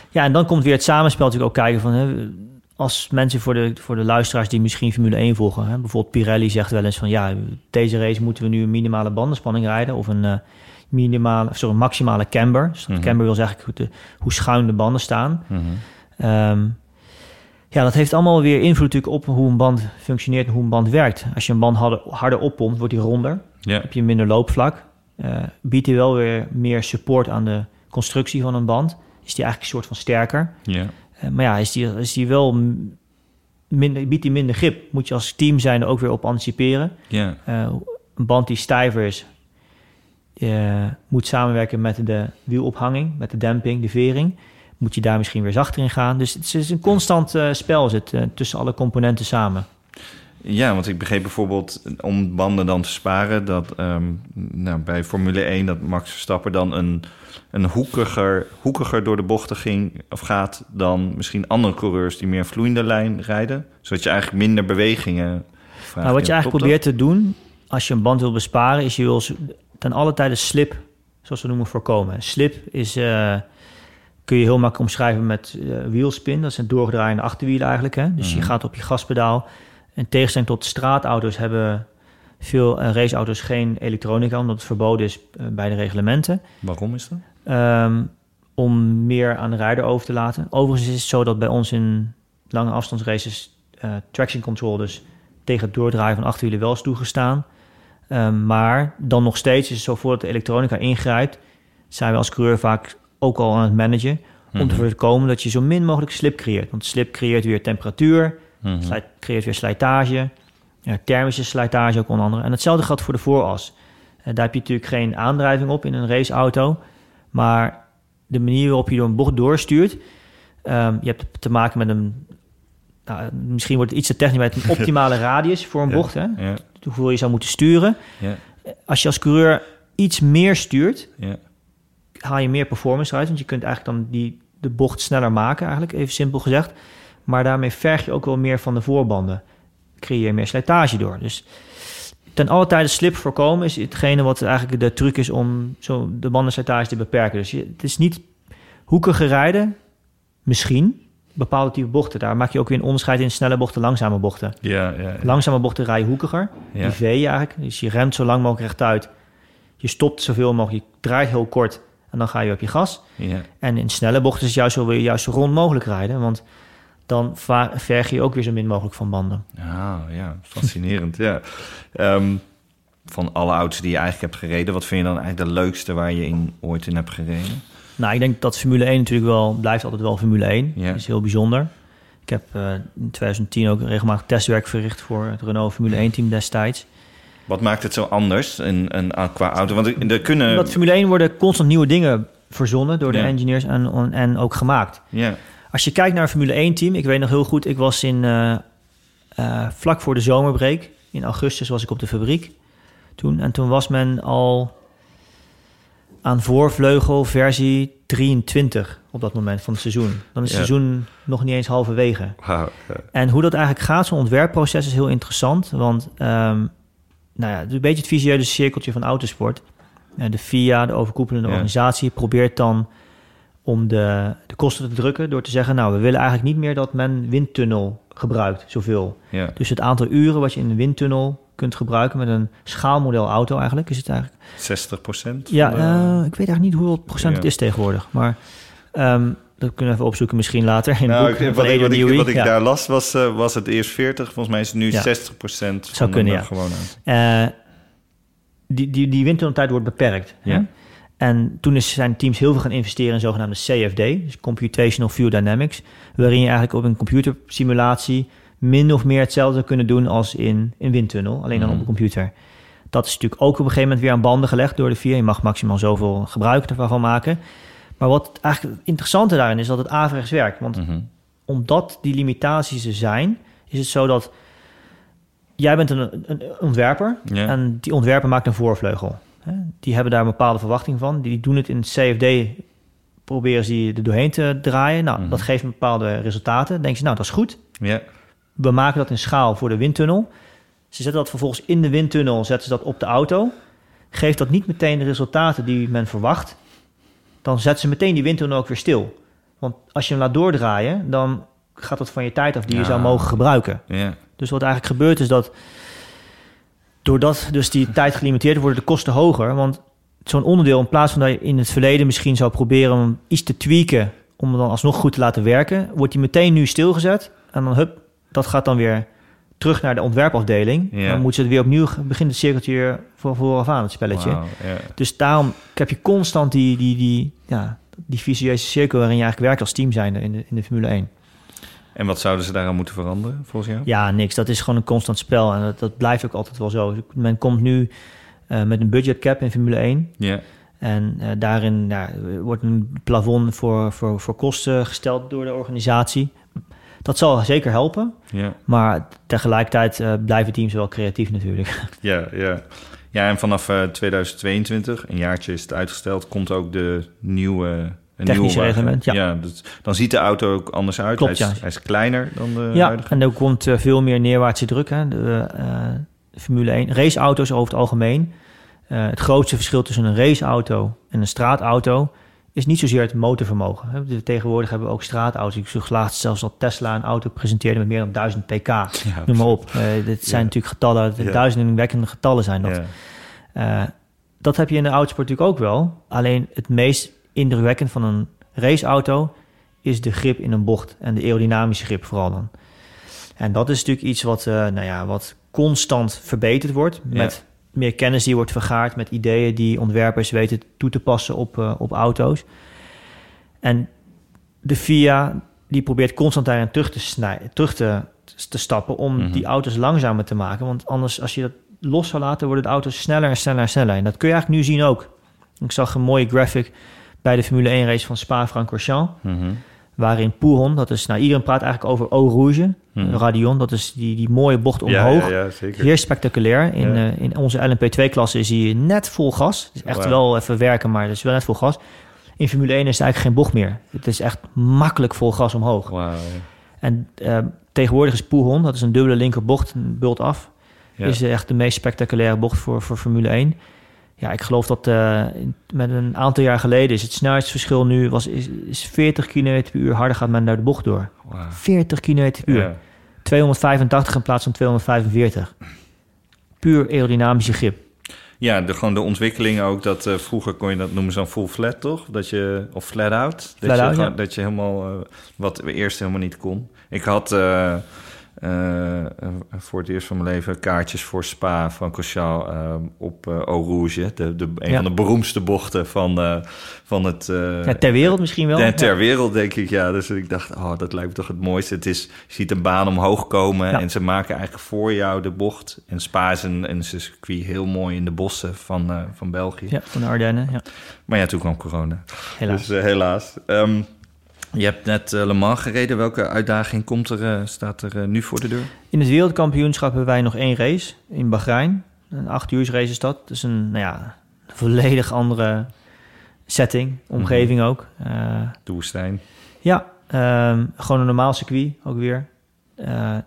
ja, en dan komt weer het samenspel natuurlijk ook kijken van... Hè, als mensen voor de, voor de luisteraars die misschien Formule 1 volgen... Hè, bijvoorbeeld Pirelli zegt wel eens van... ja, deze race moeten we nu een minimale bandenspanning rijden... of een eh, minimale, sorry, maximale camber. Dus Mhm. camber wil zeggen hoe, de, hoe schuin de banden staan. Mhm. Ehm, ja, dat heeft allemaal weer invloed natuurlijk op hoe een band functioneert... en hoe een band werkt. Als je een band harder, harder oppompt, wordt die ronder heb je minder loopvlak. Eh, biedt hij wel weer meer support aan de constructie van een band. Is die eigenlijk een soort van sterker. Ja. Eh, maar ja, is die, is die wel minder, biedt die minder grip. Moet je als team zijn er ook weer op anticiperen. Ja. Eh, een band die stijver is, eh, moet samenwerken met de wielophanging, met de demping, de vering. Moet je daar misschien weer zachter in gaan. Dus het is een constant eh, spel zit, eh, tussen alle componenten samen. Ja, want ik begreep bijvoorbeeld om banden dan te sparen dat ehm, nou, bij Formule 1 dat Max Verstappen dan een, een hoekiger, hoekiger door de bochten ging of gaat dan misschien andere coureurs die meer vloeiende lijn rijden, zodat je eigenlijk minder bewegingen vraagt. Nou, wat je eigenlijk probeert te doen als je een band wil besparen, is je wil ten alle tijde slip, zoals we noemen, voorkomen. Slip is, eh, kun je heel makkelijk omschrijven met eh wielspin. Dat is een doorgedraaiende achterwiel eigenlijk. Hè? Dus je Mhm. gaat op je gaspedaal. In tegenstelling tot straatauto's hebben veel eh, raceauto's geen elektronica, omdat het verboden is bij de reglementen. Waarom is dat? Ehm, om meer aan de rijder over te laten. Overigens is het zo dat bij ons in lange afstandsraces traction control, dus tegen het doordraaien van achterwielen wel is toegestaan. Ehm, maar dan nog steeds is het zo voordat de elektronica ingrijpt, zijn we als coureur vaak ook al aan het managen. Om te Mhm. voorkomen dat je zo min mogelijk slip creëert. Want slip creëert weer temperatuur, Mhm. slijt, creëert weer slijtage, ja, thermische slijtage ook onder andere. En hetzelfde geldt voor de vooras. Eh, daar heb je natuurlijk geen aandrijving op in een raceauto, maar de manier waarop je door een bocht doorstuurt, ehm, je hebt te maken met een, nou, misschien wordt het iets te technisch, maar het een optimale radius voor een Ja. bocht, hè? Ja, hoeveel je zou moeten sturen. ja, Als je als coureur iets meer stuurt, ja. haal je meer performance eruit, want je kunt eigenlijk dan die, de bocht sneller maken, eigenlijk even simpel gezegd. Maar daarmee verg je ook wel meer van de voorbanden. Creëer je meer slijtage door. Dus ten alle tijde slip voorkomen is hetgene wat eigenlijk de truc is om zo de bandenslijtage te beperken. Dus je, het is niet hoekige rijden, misschien, bepaalde type bochten. Daar maak je ook weer een onderscheid in snelle bochten, langzame bochten. Ja, ja, ja. Langzame bochten rij je hoekiger, Ja. die V je eigenlijk. Dus je remt zo lang mogelijk rechtuit. Je stopt zoveel mogelijk, je draait heel kort en dan ga je op je gas. ja. En in snelle bochten is het juist wel weer juist zo rond mogelijk rijden. Want dan verg je ook weer zo min mogelijk van banden. Ah, ja, fascinerend. ja. Ehm, van alle auto's die je eigenlijk hebt gereden, wat vind je dan eigenlijk de leukste waar je in, ooit in hebt gereden? Nou, ik denk dat Formule 1 natuurlijk wel blijft altijd wel Formule 1. Ja. Dat is heel bijzonder. Ik heb eh, in 2010 ook regelmatig testwerk verricht voor het Renault Formule 1 team destijds. Wat maakt het zo anders in, in, qua auto? Want er er kunnen... Omdat Formule 1 worden constant nieuwe dingen verzonnen door de engineers en, en ook gemaakt. Ja, Als je kijkt naar een Formule 1 team, ik weet nog heel goed, ik was in eh, eh, vlak voor de zomerbreak, in augustus was ik op de fabriek toen. En toen was men al aan voorvleugel versie 23 op dat moment van het seizoen. Dan is het Ja. seizoen nog niet eens halverwege. En hoe dat eigenlijk gaat, zo'n ontwerpproces is heel interessant. Want ehm, nou ja, het is een beetje het visuele cirkeltje van autosport. Eh, de FIA, de overkoepelende Ja. organisatie, probeert dan om de, de kosten te drukken door te zeggen... nou, we willen eigenlijk niet meer dat men windtunnel gebruikt, zoveel. Ja. Dus het aantal uren wat je in een windtunnel kunt gebruiken... met een schaalmodel auto eigenlijk, is het eigenlijk... 60 procent? Ja, eh, ik weet eigenlijk niet hoeveel procent Ja. het is tegenwoordig. Maar ehm, dat kunnen we even opzoeken misschien later in Nou, boek ik- wat, ik, wat, ik, wat ik Ja. daar las, was, eh, was het eerst 40. Volgens mij is het nu Ja. 60 procent. Zou kunnen, ja. Gewoon Eh, die, die, die windtunneltijd wordt beperkt. hè? Ja. En toen is, zijn teams heel veel gaan investeren in zogenaamde CFD, dus Computational Fluid Dynamics, waarin je eigenlijk op een computersimulatie min of meer hetzelfde kunnen doen als in een windtunnel, alleen dan Mhm. op een computer. Dat is natuurlijk ook op een gegeven moment weer aan banden gelegd door de VIA. Je mag maximaal zoveel gebruik ervan maken. Maar wat eigenlijk het interessante daarin is dat het averechts werkt. Want Mhm. omdat die limitaties er zijn, is het zo dat jij bent een, een ontwerper en die ontwerper maakt een voorvleugel. Die hebben daar een bepaalde verwachting van. Die doen het in CFD, proberen ze die er doorheen te draaien. Nou, Mhm. dat geeft bepaalde resultaten. Dan denken ze, nou, dat is goed. ja. We maken dat in schaal voor de windtunnel. Ze zetten dat vervolgens in de windtunnel, zetten ze dat op de auto. Geeft dat niet meteen de resultaten die men verwacht, dan zetten ze meteen die windtunnel ook weer stil. Want als je hem laat doordraaien, dan gaat dat van je tijd af die je zou mogen gebruiken. ja. Dus wat eigenlijk gebeurt is dat doordat dus die tijd gelimiteerd wordt, de kosten hoger. Want zo'n onderdeel, in plaats van dat je in het verleden misschien zou proberen om iets te tweaken om het dan alsnog goed te laten werken, wordt die meteen nu stilgezet. En dan hup, dat gaat dan weer terug naar de ontwerpafdeling. Dan moeten ze het weer opnieuw begint het cirkeltje weer voor vooraf aan het spelletje. Dus daarom heb je constant die, die, die, ja, die cirkel waarin je eigenlijk werkt als team zijnde in de, in de Formule 1. En wat zouden ze daaraan moeten veranderen, volgens jou? Ja, niks. Dat is gewoon een constant spel. En dat, dat blijft ook altijd wel zo. Men komt nu eh, met een budget cap in Formule 1. Ja. En eh, daarin ja, wordt een plafond voor, voor, voor kosten gesteld door de organisatie. Dat zal zeker helpen. Ja. Maar tegelijkertijd eh, blijven teams wel creatief natuurlijk. Ja, ja. Ja, en vanaf eh, 2022, een jaartje is het uitgesteld, komt ook de nieuwe... Een wagen. reglement, ja. dus dan ziet de auto ook anders uit. Klopt, hij, is, ja. hij is kleiner dan de ja, huidige. en er komt eh, veel meer neerwaartse druk. Hè. De, eh, Formule 1. Raceauto's over het algemeen. Eh, het grootste verschil tussen een raceauto en een straatauto is niet zozeer het motorvermogen. Tegenwoordig hebben we ook straatauto's. Ik zag laatst zelfs al Tesla een auto presenteerde met meer dan 1000 pk. Noem maar op. Eh, dit zijn Ja. natuurlijk getallen, Ja. duizendwekkende getallen zijn dat. Ja. Eh, dat heb je in de autosport natuurlijk ook wel. Alleen het meest indrukwekkend van een raceauto is de grip in een bocht en de aerodynamische grip vooral dan. En dat is natuurlijk iets wat, eh, nou ja, wat constant verbeterd wordt met meer kennis die wordt vergaard, met ideeën die ontwerpers weten toe te passen op, eh, op auto's. En de FIA die probeert constant daarin terug te, snijden, terug te, te stappen om Mhm. die auto's langzamer te maken. Want anders, als je dat los zou laten, worden de auto's sneller en sneller en sneller. En dat kun je eigenlijk nu zien ook. Ik zag een mooie graphic bij de Formule 1 race van Spa-Francorchamps. Mhm. Waarin Pouhon, dat is, nou iedereen praat eigenlijk over Eau Rouge, Mhm. Radion, dat is die, die mooie bocht omhoog. ja, ja, zeker. Zeer spectaculair. In, Ja. eh, in onze LMP2-klasse is hij net vol gas. Het is echt wel even werken, maar het is wel net vol gas. In Formule 1 is het eigenlijk geen bocht meer. Het is echt makkelijk vol gas omhoog. Wauw. En eh, tegenwoordig is Pouhon, dat is een dubbele linkerbocht, een bult af. Is echt de meest spectaculaire bocht voor, voor Formule 1. Ja, ik geloof dat eh, met een aantal jaar geleden is het snelheidsverschil nu was, is, is 40 km per uur harder gaat men naar de bocht door. Wauw. 40 km per uur. Ja. 285 in plaats van 245. Puur aerodynamische grip. Ja, de, gewoon de ontwikkeling ook. Dat eh, vroeger kon je dat noemen zo'n full flat, toch? Dat je, of flat out. Dat, Flat je, out, gewoon- ja. dat je helemaal, eh, wat we eerst helemaal niet kon. Ik had eh, voor het eerst van mijn leven kaartjes voor Spa van Cochal eh, op eh Eau Rouge. De, de, een Ja. van de beroemdste bochten van, van het... Ja, ter wereld misschien wel. ter, ter Ja. wereld, denk ik, ja. Dus ik dacht, oh, dat lijkt me toch het mooiste. Het is, je ziet een baan omhoog komen en ze maken eigenlijk voor jou de bocht. En Spa is een, een circuit heel mooi in de bossen van, van België. Ja, van de Ardennen. Ja, Maar ja, toen kwam corona. helaas. Dus helaas. Ehm, je hebt net eh, Le Mans gereden. Welke uitdaging komt er, eh, staat er eh, nu voor de deur? In het wereldkampioenschap hebben wij nog één race in Bahrein. Een acht uur race is dat. Dus een, nou ja, een volledig andere setting, omgeving ook. Eh, De woestijn. ja, ehm, gewoon een normaal circuit ook weer.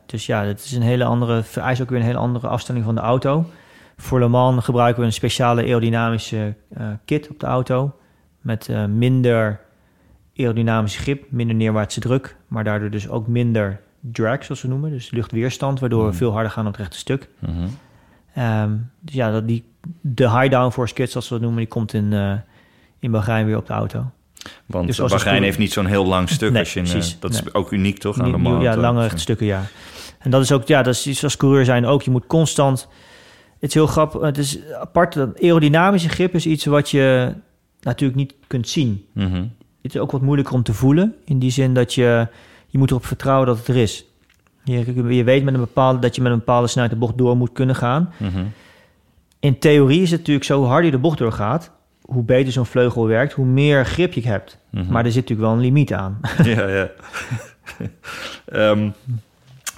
Dus ja, het is een hele andere, vereist ook weer een hele andere afstelling van de auto. Voor Le Mans gebruiken we een speciale aerodynamische kit op de auto. Met minder aerodynamische grip, minder neerwaartse druk. Maar daardoor dus ook minder drag, zoals we noemen. Dus luchtweerstand, waardoor we Mhm. veel harder gaan op het rechte stuk. Mhm. Ehm, dus ja, dat die, de high downforce kit, zoals we dat noemen, die komt in, eh in Bahrein weer op de auto. Want Dus Bahrein heeft niet zo'n heel lang stuk. Nee, als je in, eh, precies. dat is ook uniek, toch? Aan Mans. ja, lange rechte stukken, ja. En dat is ook, ja, dat is iets als coureur zijn ook. Je moet constant, het is heel grappig, het is apart, dat aerodynamische grip is iets wat je natuurlijk niet kunt zien. Mhm. Het is ook wat moeilijker om te voelen, in die zin dat je, je moet erop vertrouwen dat het er is. Je, je weet met een bepaalde, dat je met een bepaalde snelheid de bocht door moet kunnen gaan. Mhm. In theorie is het natuurlijk zo, hoe harder je de bocht doorgaat, hoe beter zo'n vleugel werkt, hoe meer grip je hebt. Mhm. Maar er zit natuurlijk wel een limiet aan. ja, ja. Ehm,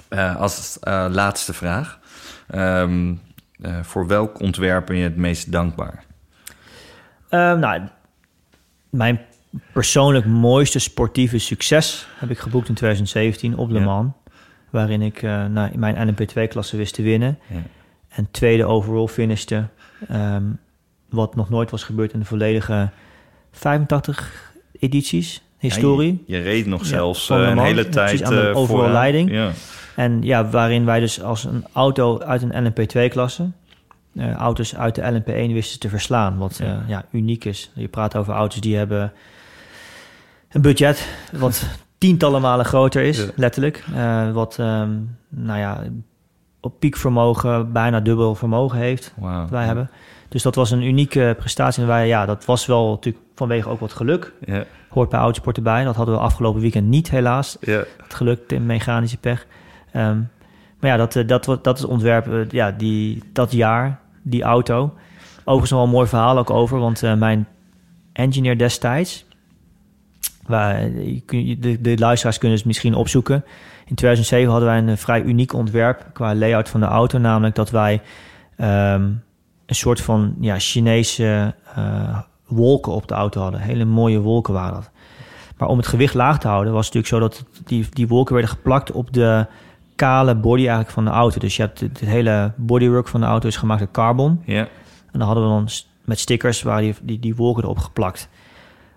eh, als eh, laatste vraag. Ehm, eh, voor welk ontwerp ben je het meest dankbaar? Ehm, nou, mijn persoonlijk mooiste sportieve succes heb ik geboekt in 2017 op Le Ja. Mans. Waarin ik eh nou, in mijn LMP2-klasse wist te winnen. Ja. En tweede overall finishte. Ehm, wat nog nooit was gebeurd in de volledige 85 edities, historie. Ja, je, je reed nog zelfs eh, een hele tijd aan de eh, overall vooraan. leiding. En ja, waarin wij dus als een auto uit een LMP2-klasse... eh, auto's uit de LMP1 wisten te verslaan. Wat ja, uniek is. Je praat over auto's die hebben een budget... wat tientallen malen groter is, Ja. letterlijk. Eh, wat, ehm, nou ja, op piekvermogen bijna dubbel vermogen heeft... Wat wij hebben. Dus dat was een unieke prestatie. En wij, ja, dat was wel natuurlijk vanwege ook wat geluk. Ja, Hoort bij autosport erbij. Dat hadden we afgelopen weekend niet, helaas ja. het geluk, de mechanische pech. Ehm, maar ja, dat, eh, dat, wordt- dat is het ontwerp, eh, ja, die, dat jaar, die auto. Overigens nog wel een mooi verhaal ook over, want mijn engineer destijds, waar, de, de luisteraars kunnen het misschien opzoeken. In 2007 hadden wij een eh, vrij uniek ontwerp qua layout van de auto, namelijk dat wij ehm, een soort van ja, Chinese eh, wolken op de auto hadden. Hele mooie wolken waren dat. Maar om het gewicht laag te houden, was het natuurlijk zo dat die, die wolken werden geplakt op de kale body eigenlijk van de auto. Dus je hebt het, het hele bodywork van de auto is gemaakt uit carbon. ja. En dan hadden we dan met stickers waar die, die, die wolken erop geplakt.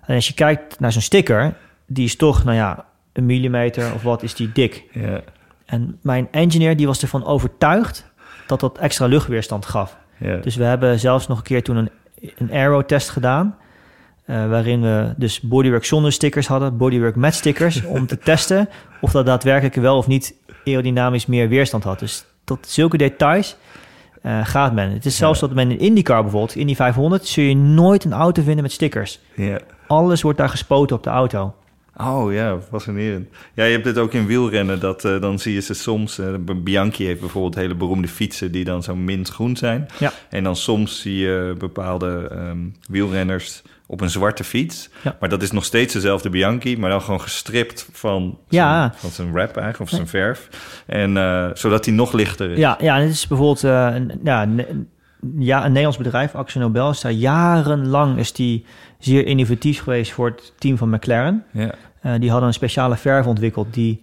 En als je kijkt naar zo'n sticker, die is toch, nou ja, een millimeter of wat is die dik. Ja, En mijn engineer die was ervan overtuigd dat dat extra luchtweerstand gaf. ja. Dus we hebben zelfs nog een keer toen een, een aero-test gedaan. eh, waarin we dus bodywork zonder stickers hadden, bodywork met stickers, om te testen of dat daadwerkelijk wel of niet aerodynamisch meer weerstand had. Dus tot zulke details eh, gaat men. Het is zelfs Ja. dat men in IndyCar bijvoorbeeld, Indy 500, zul je nooit een auto vinden met stickers. ja. Alles wordt daar gespoten op de auto. Oh ja, fascinerend. Ja, je hebt dit ook in wielrennen. Dat, eh, dan zie je ze soms... eh, Bianchi heeft bijvoorbeeld hele beroemde fietsen... die dan zo mintgroen zijn. Ja. En dan soms zie je bepaalde ehm, wielrenners op een zwarte fiets. Ja. Maar dat is nog steeds dezelfde Bianchi... maar dan gewoon gestript van, Ja. zijn, van zijn wrap eigenlijk... of zijn verf. En, eh, zodat hij nog lichter is. Ja, ja het is bijvoorbeeld een, ja, een, ja, een Nederlands bedrijf, Axel Nobel, is daar jarenlang is die zeer innovatief geweest voor het team van McLaren. Ja. Eh, die hadden een speciale verf ontwikkeld die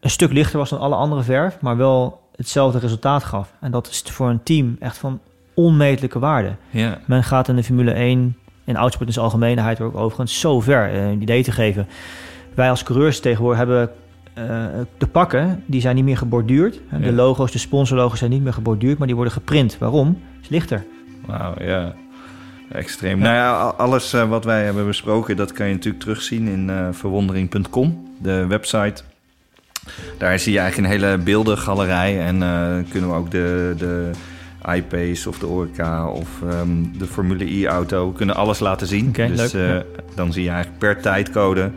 een stuk lichter was dan alle andere verf, maar wel hetzelfde resultaat gaf. En dat is voor een team echt van onmetelijke waarde. ja. Men gaat in de Formule 1, in autosport in zijn algemeenheid ook overigens, zo ver eh, een idee te geven. Wij als coureurs tegenwoordig hebben eh, de pakken, die zijn niet meer geborduurd. De Ja. logo's, de sponsorlogo's zijn niet meer geborduurd, maar die worden geprint. Waarom? is lichter. Wauw, ja. Extreem. Nou ja, alles eh, wat wij hebben besproken, dat kan je natuurlijk terugzien in eh, verwondering.com, de website. Daar zie je eigenlijk een hele beeldengalerij en eh, kunnen we ook de, de iPace of de Orca of ehm, de Formule E-auto, kunnen alles laten zien. Dus leuk, ja. dan zie je eigenlijk per tijdcode.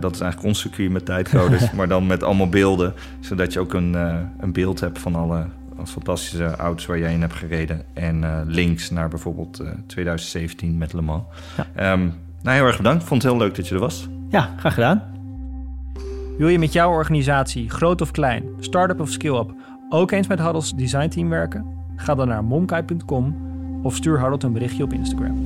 dat is eigenlijk ons circuit met tijdcodes, maar dan met allemaal beelden. Zodat je ook een, een beeld hebt van alle fantastische auto's waar jij in hebt gereden. En eh, links naar bijvoorbeeld eh, 2017 met Le Mans. Ja. Ehm, nou, heel erg bedankt. Vond het heel leuk dat je er was. Ja, graag gedaan. Wil je met jouw organisatie, groot of klein, start-up of skill-up, ook eens met Huddles designteam werken? Ga dan naar momkai.com of stuur Huddle een berichtje op Instagram.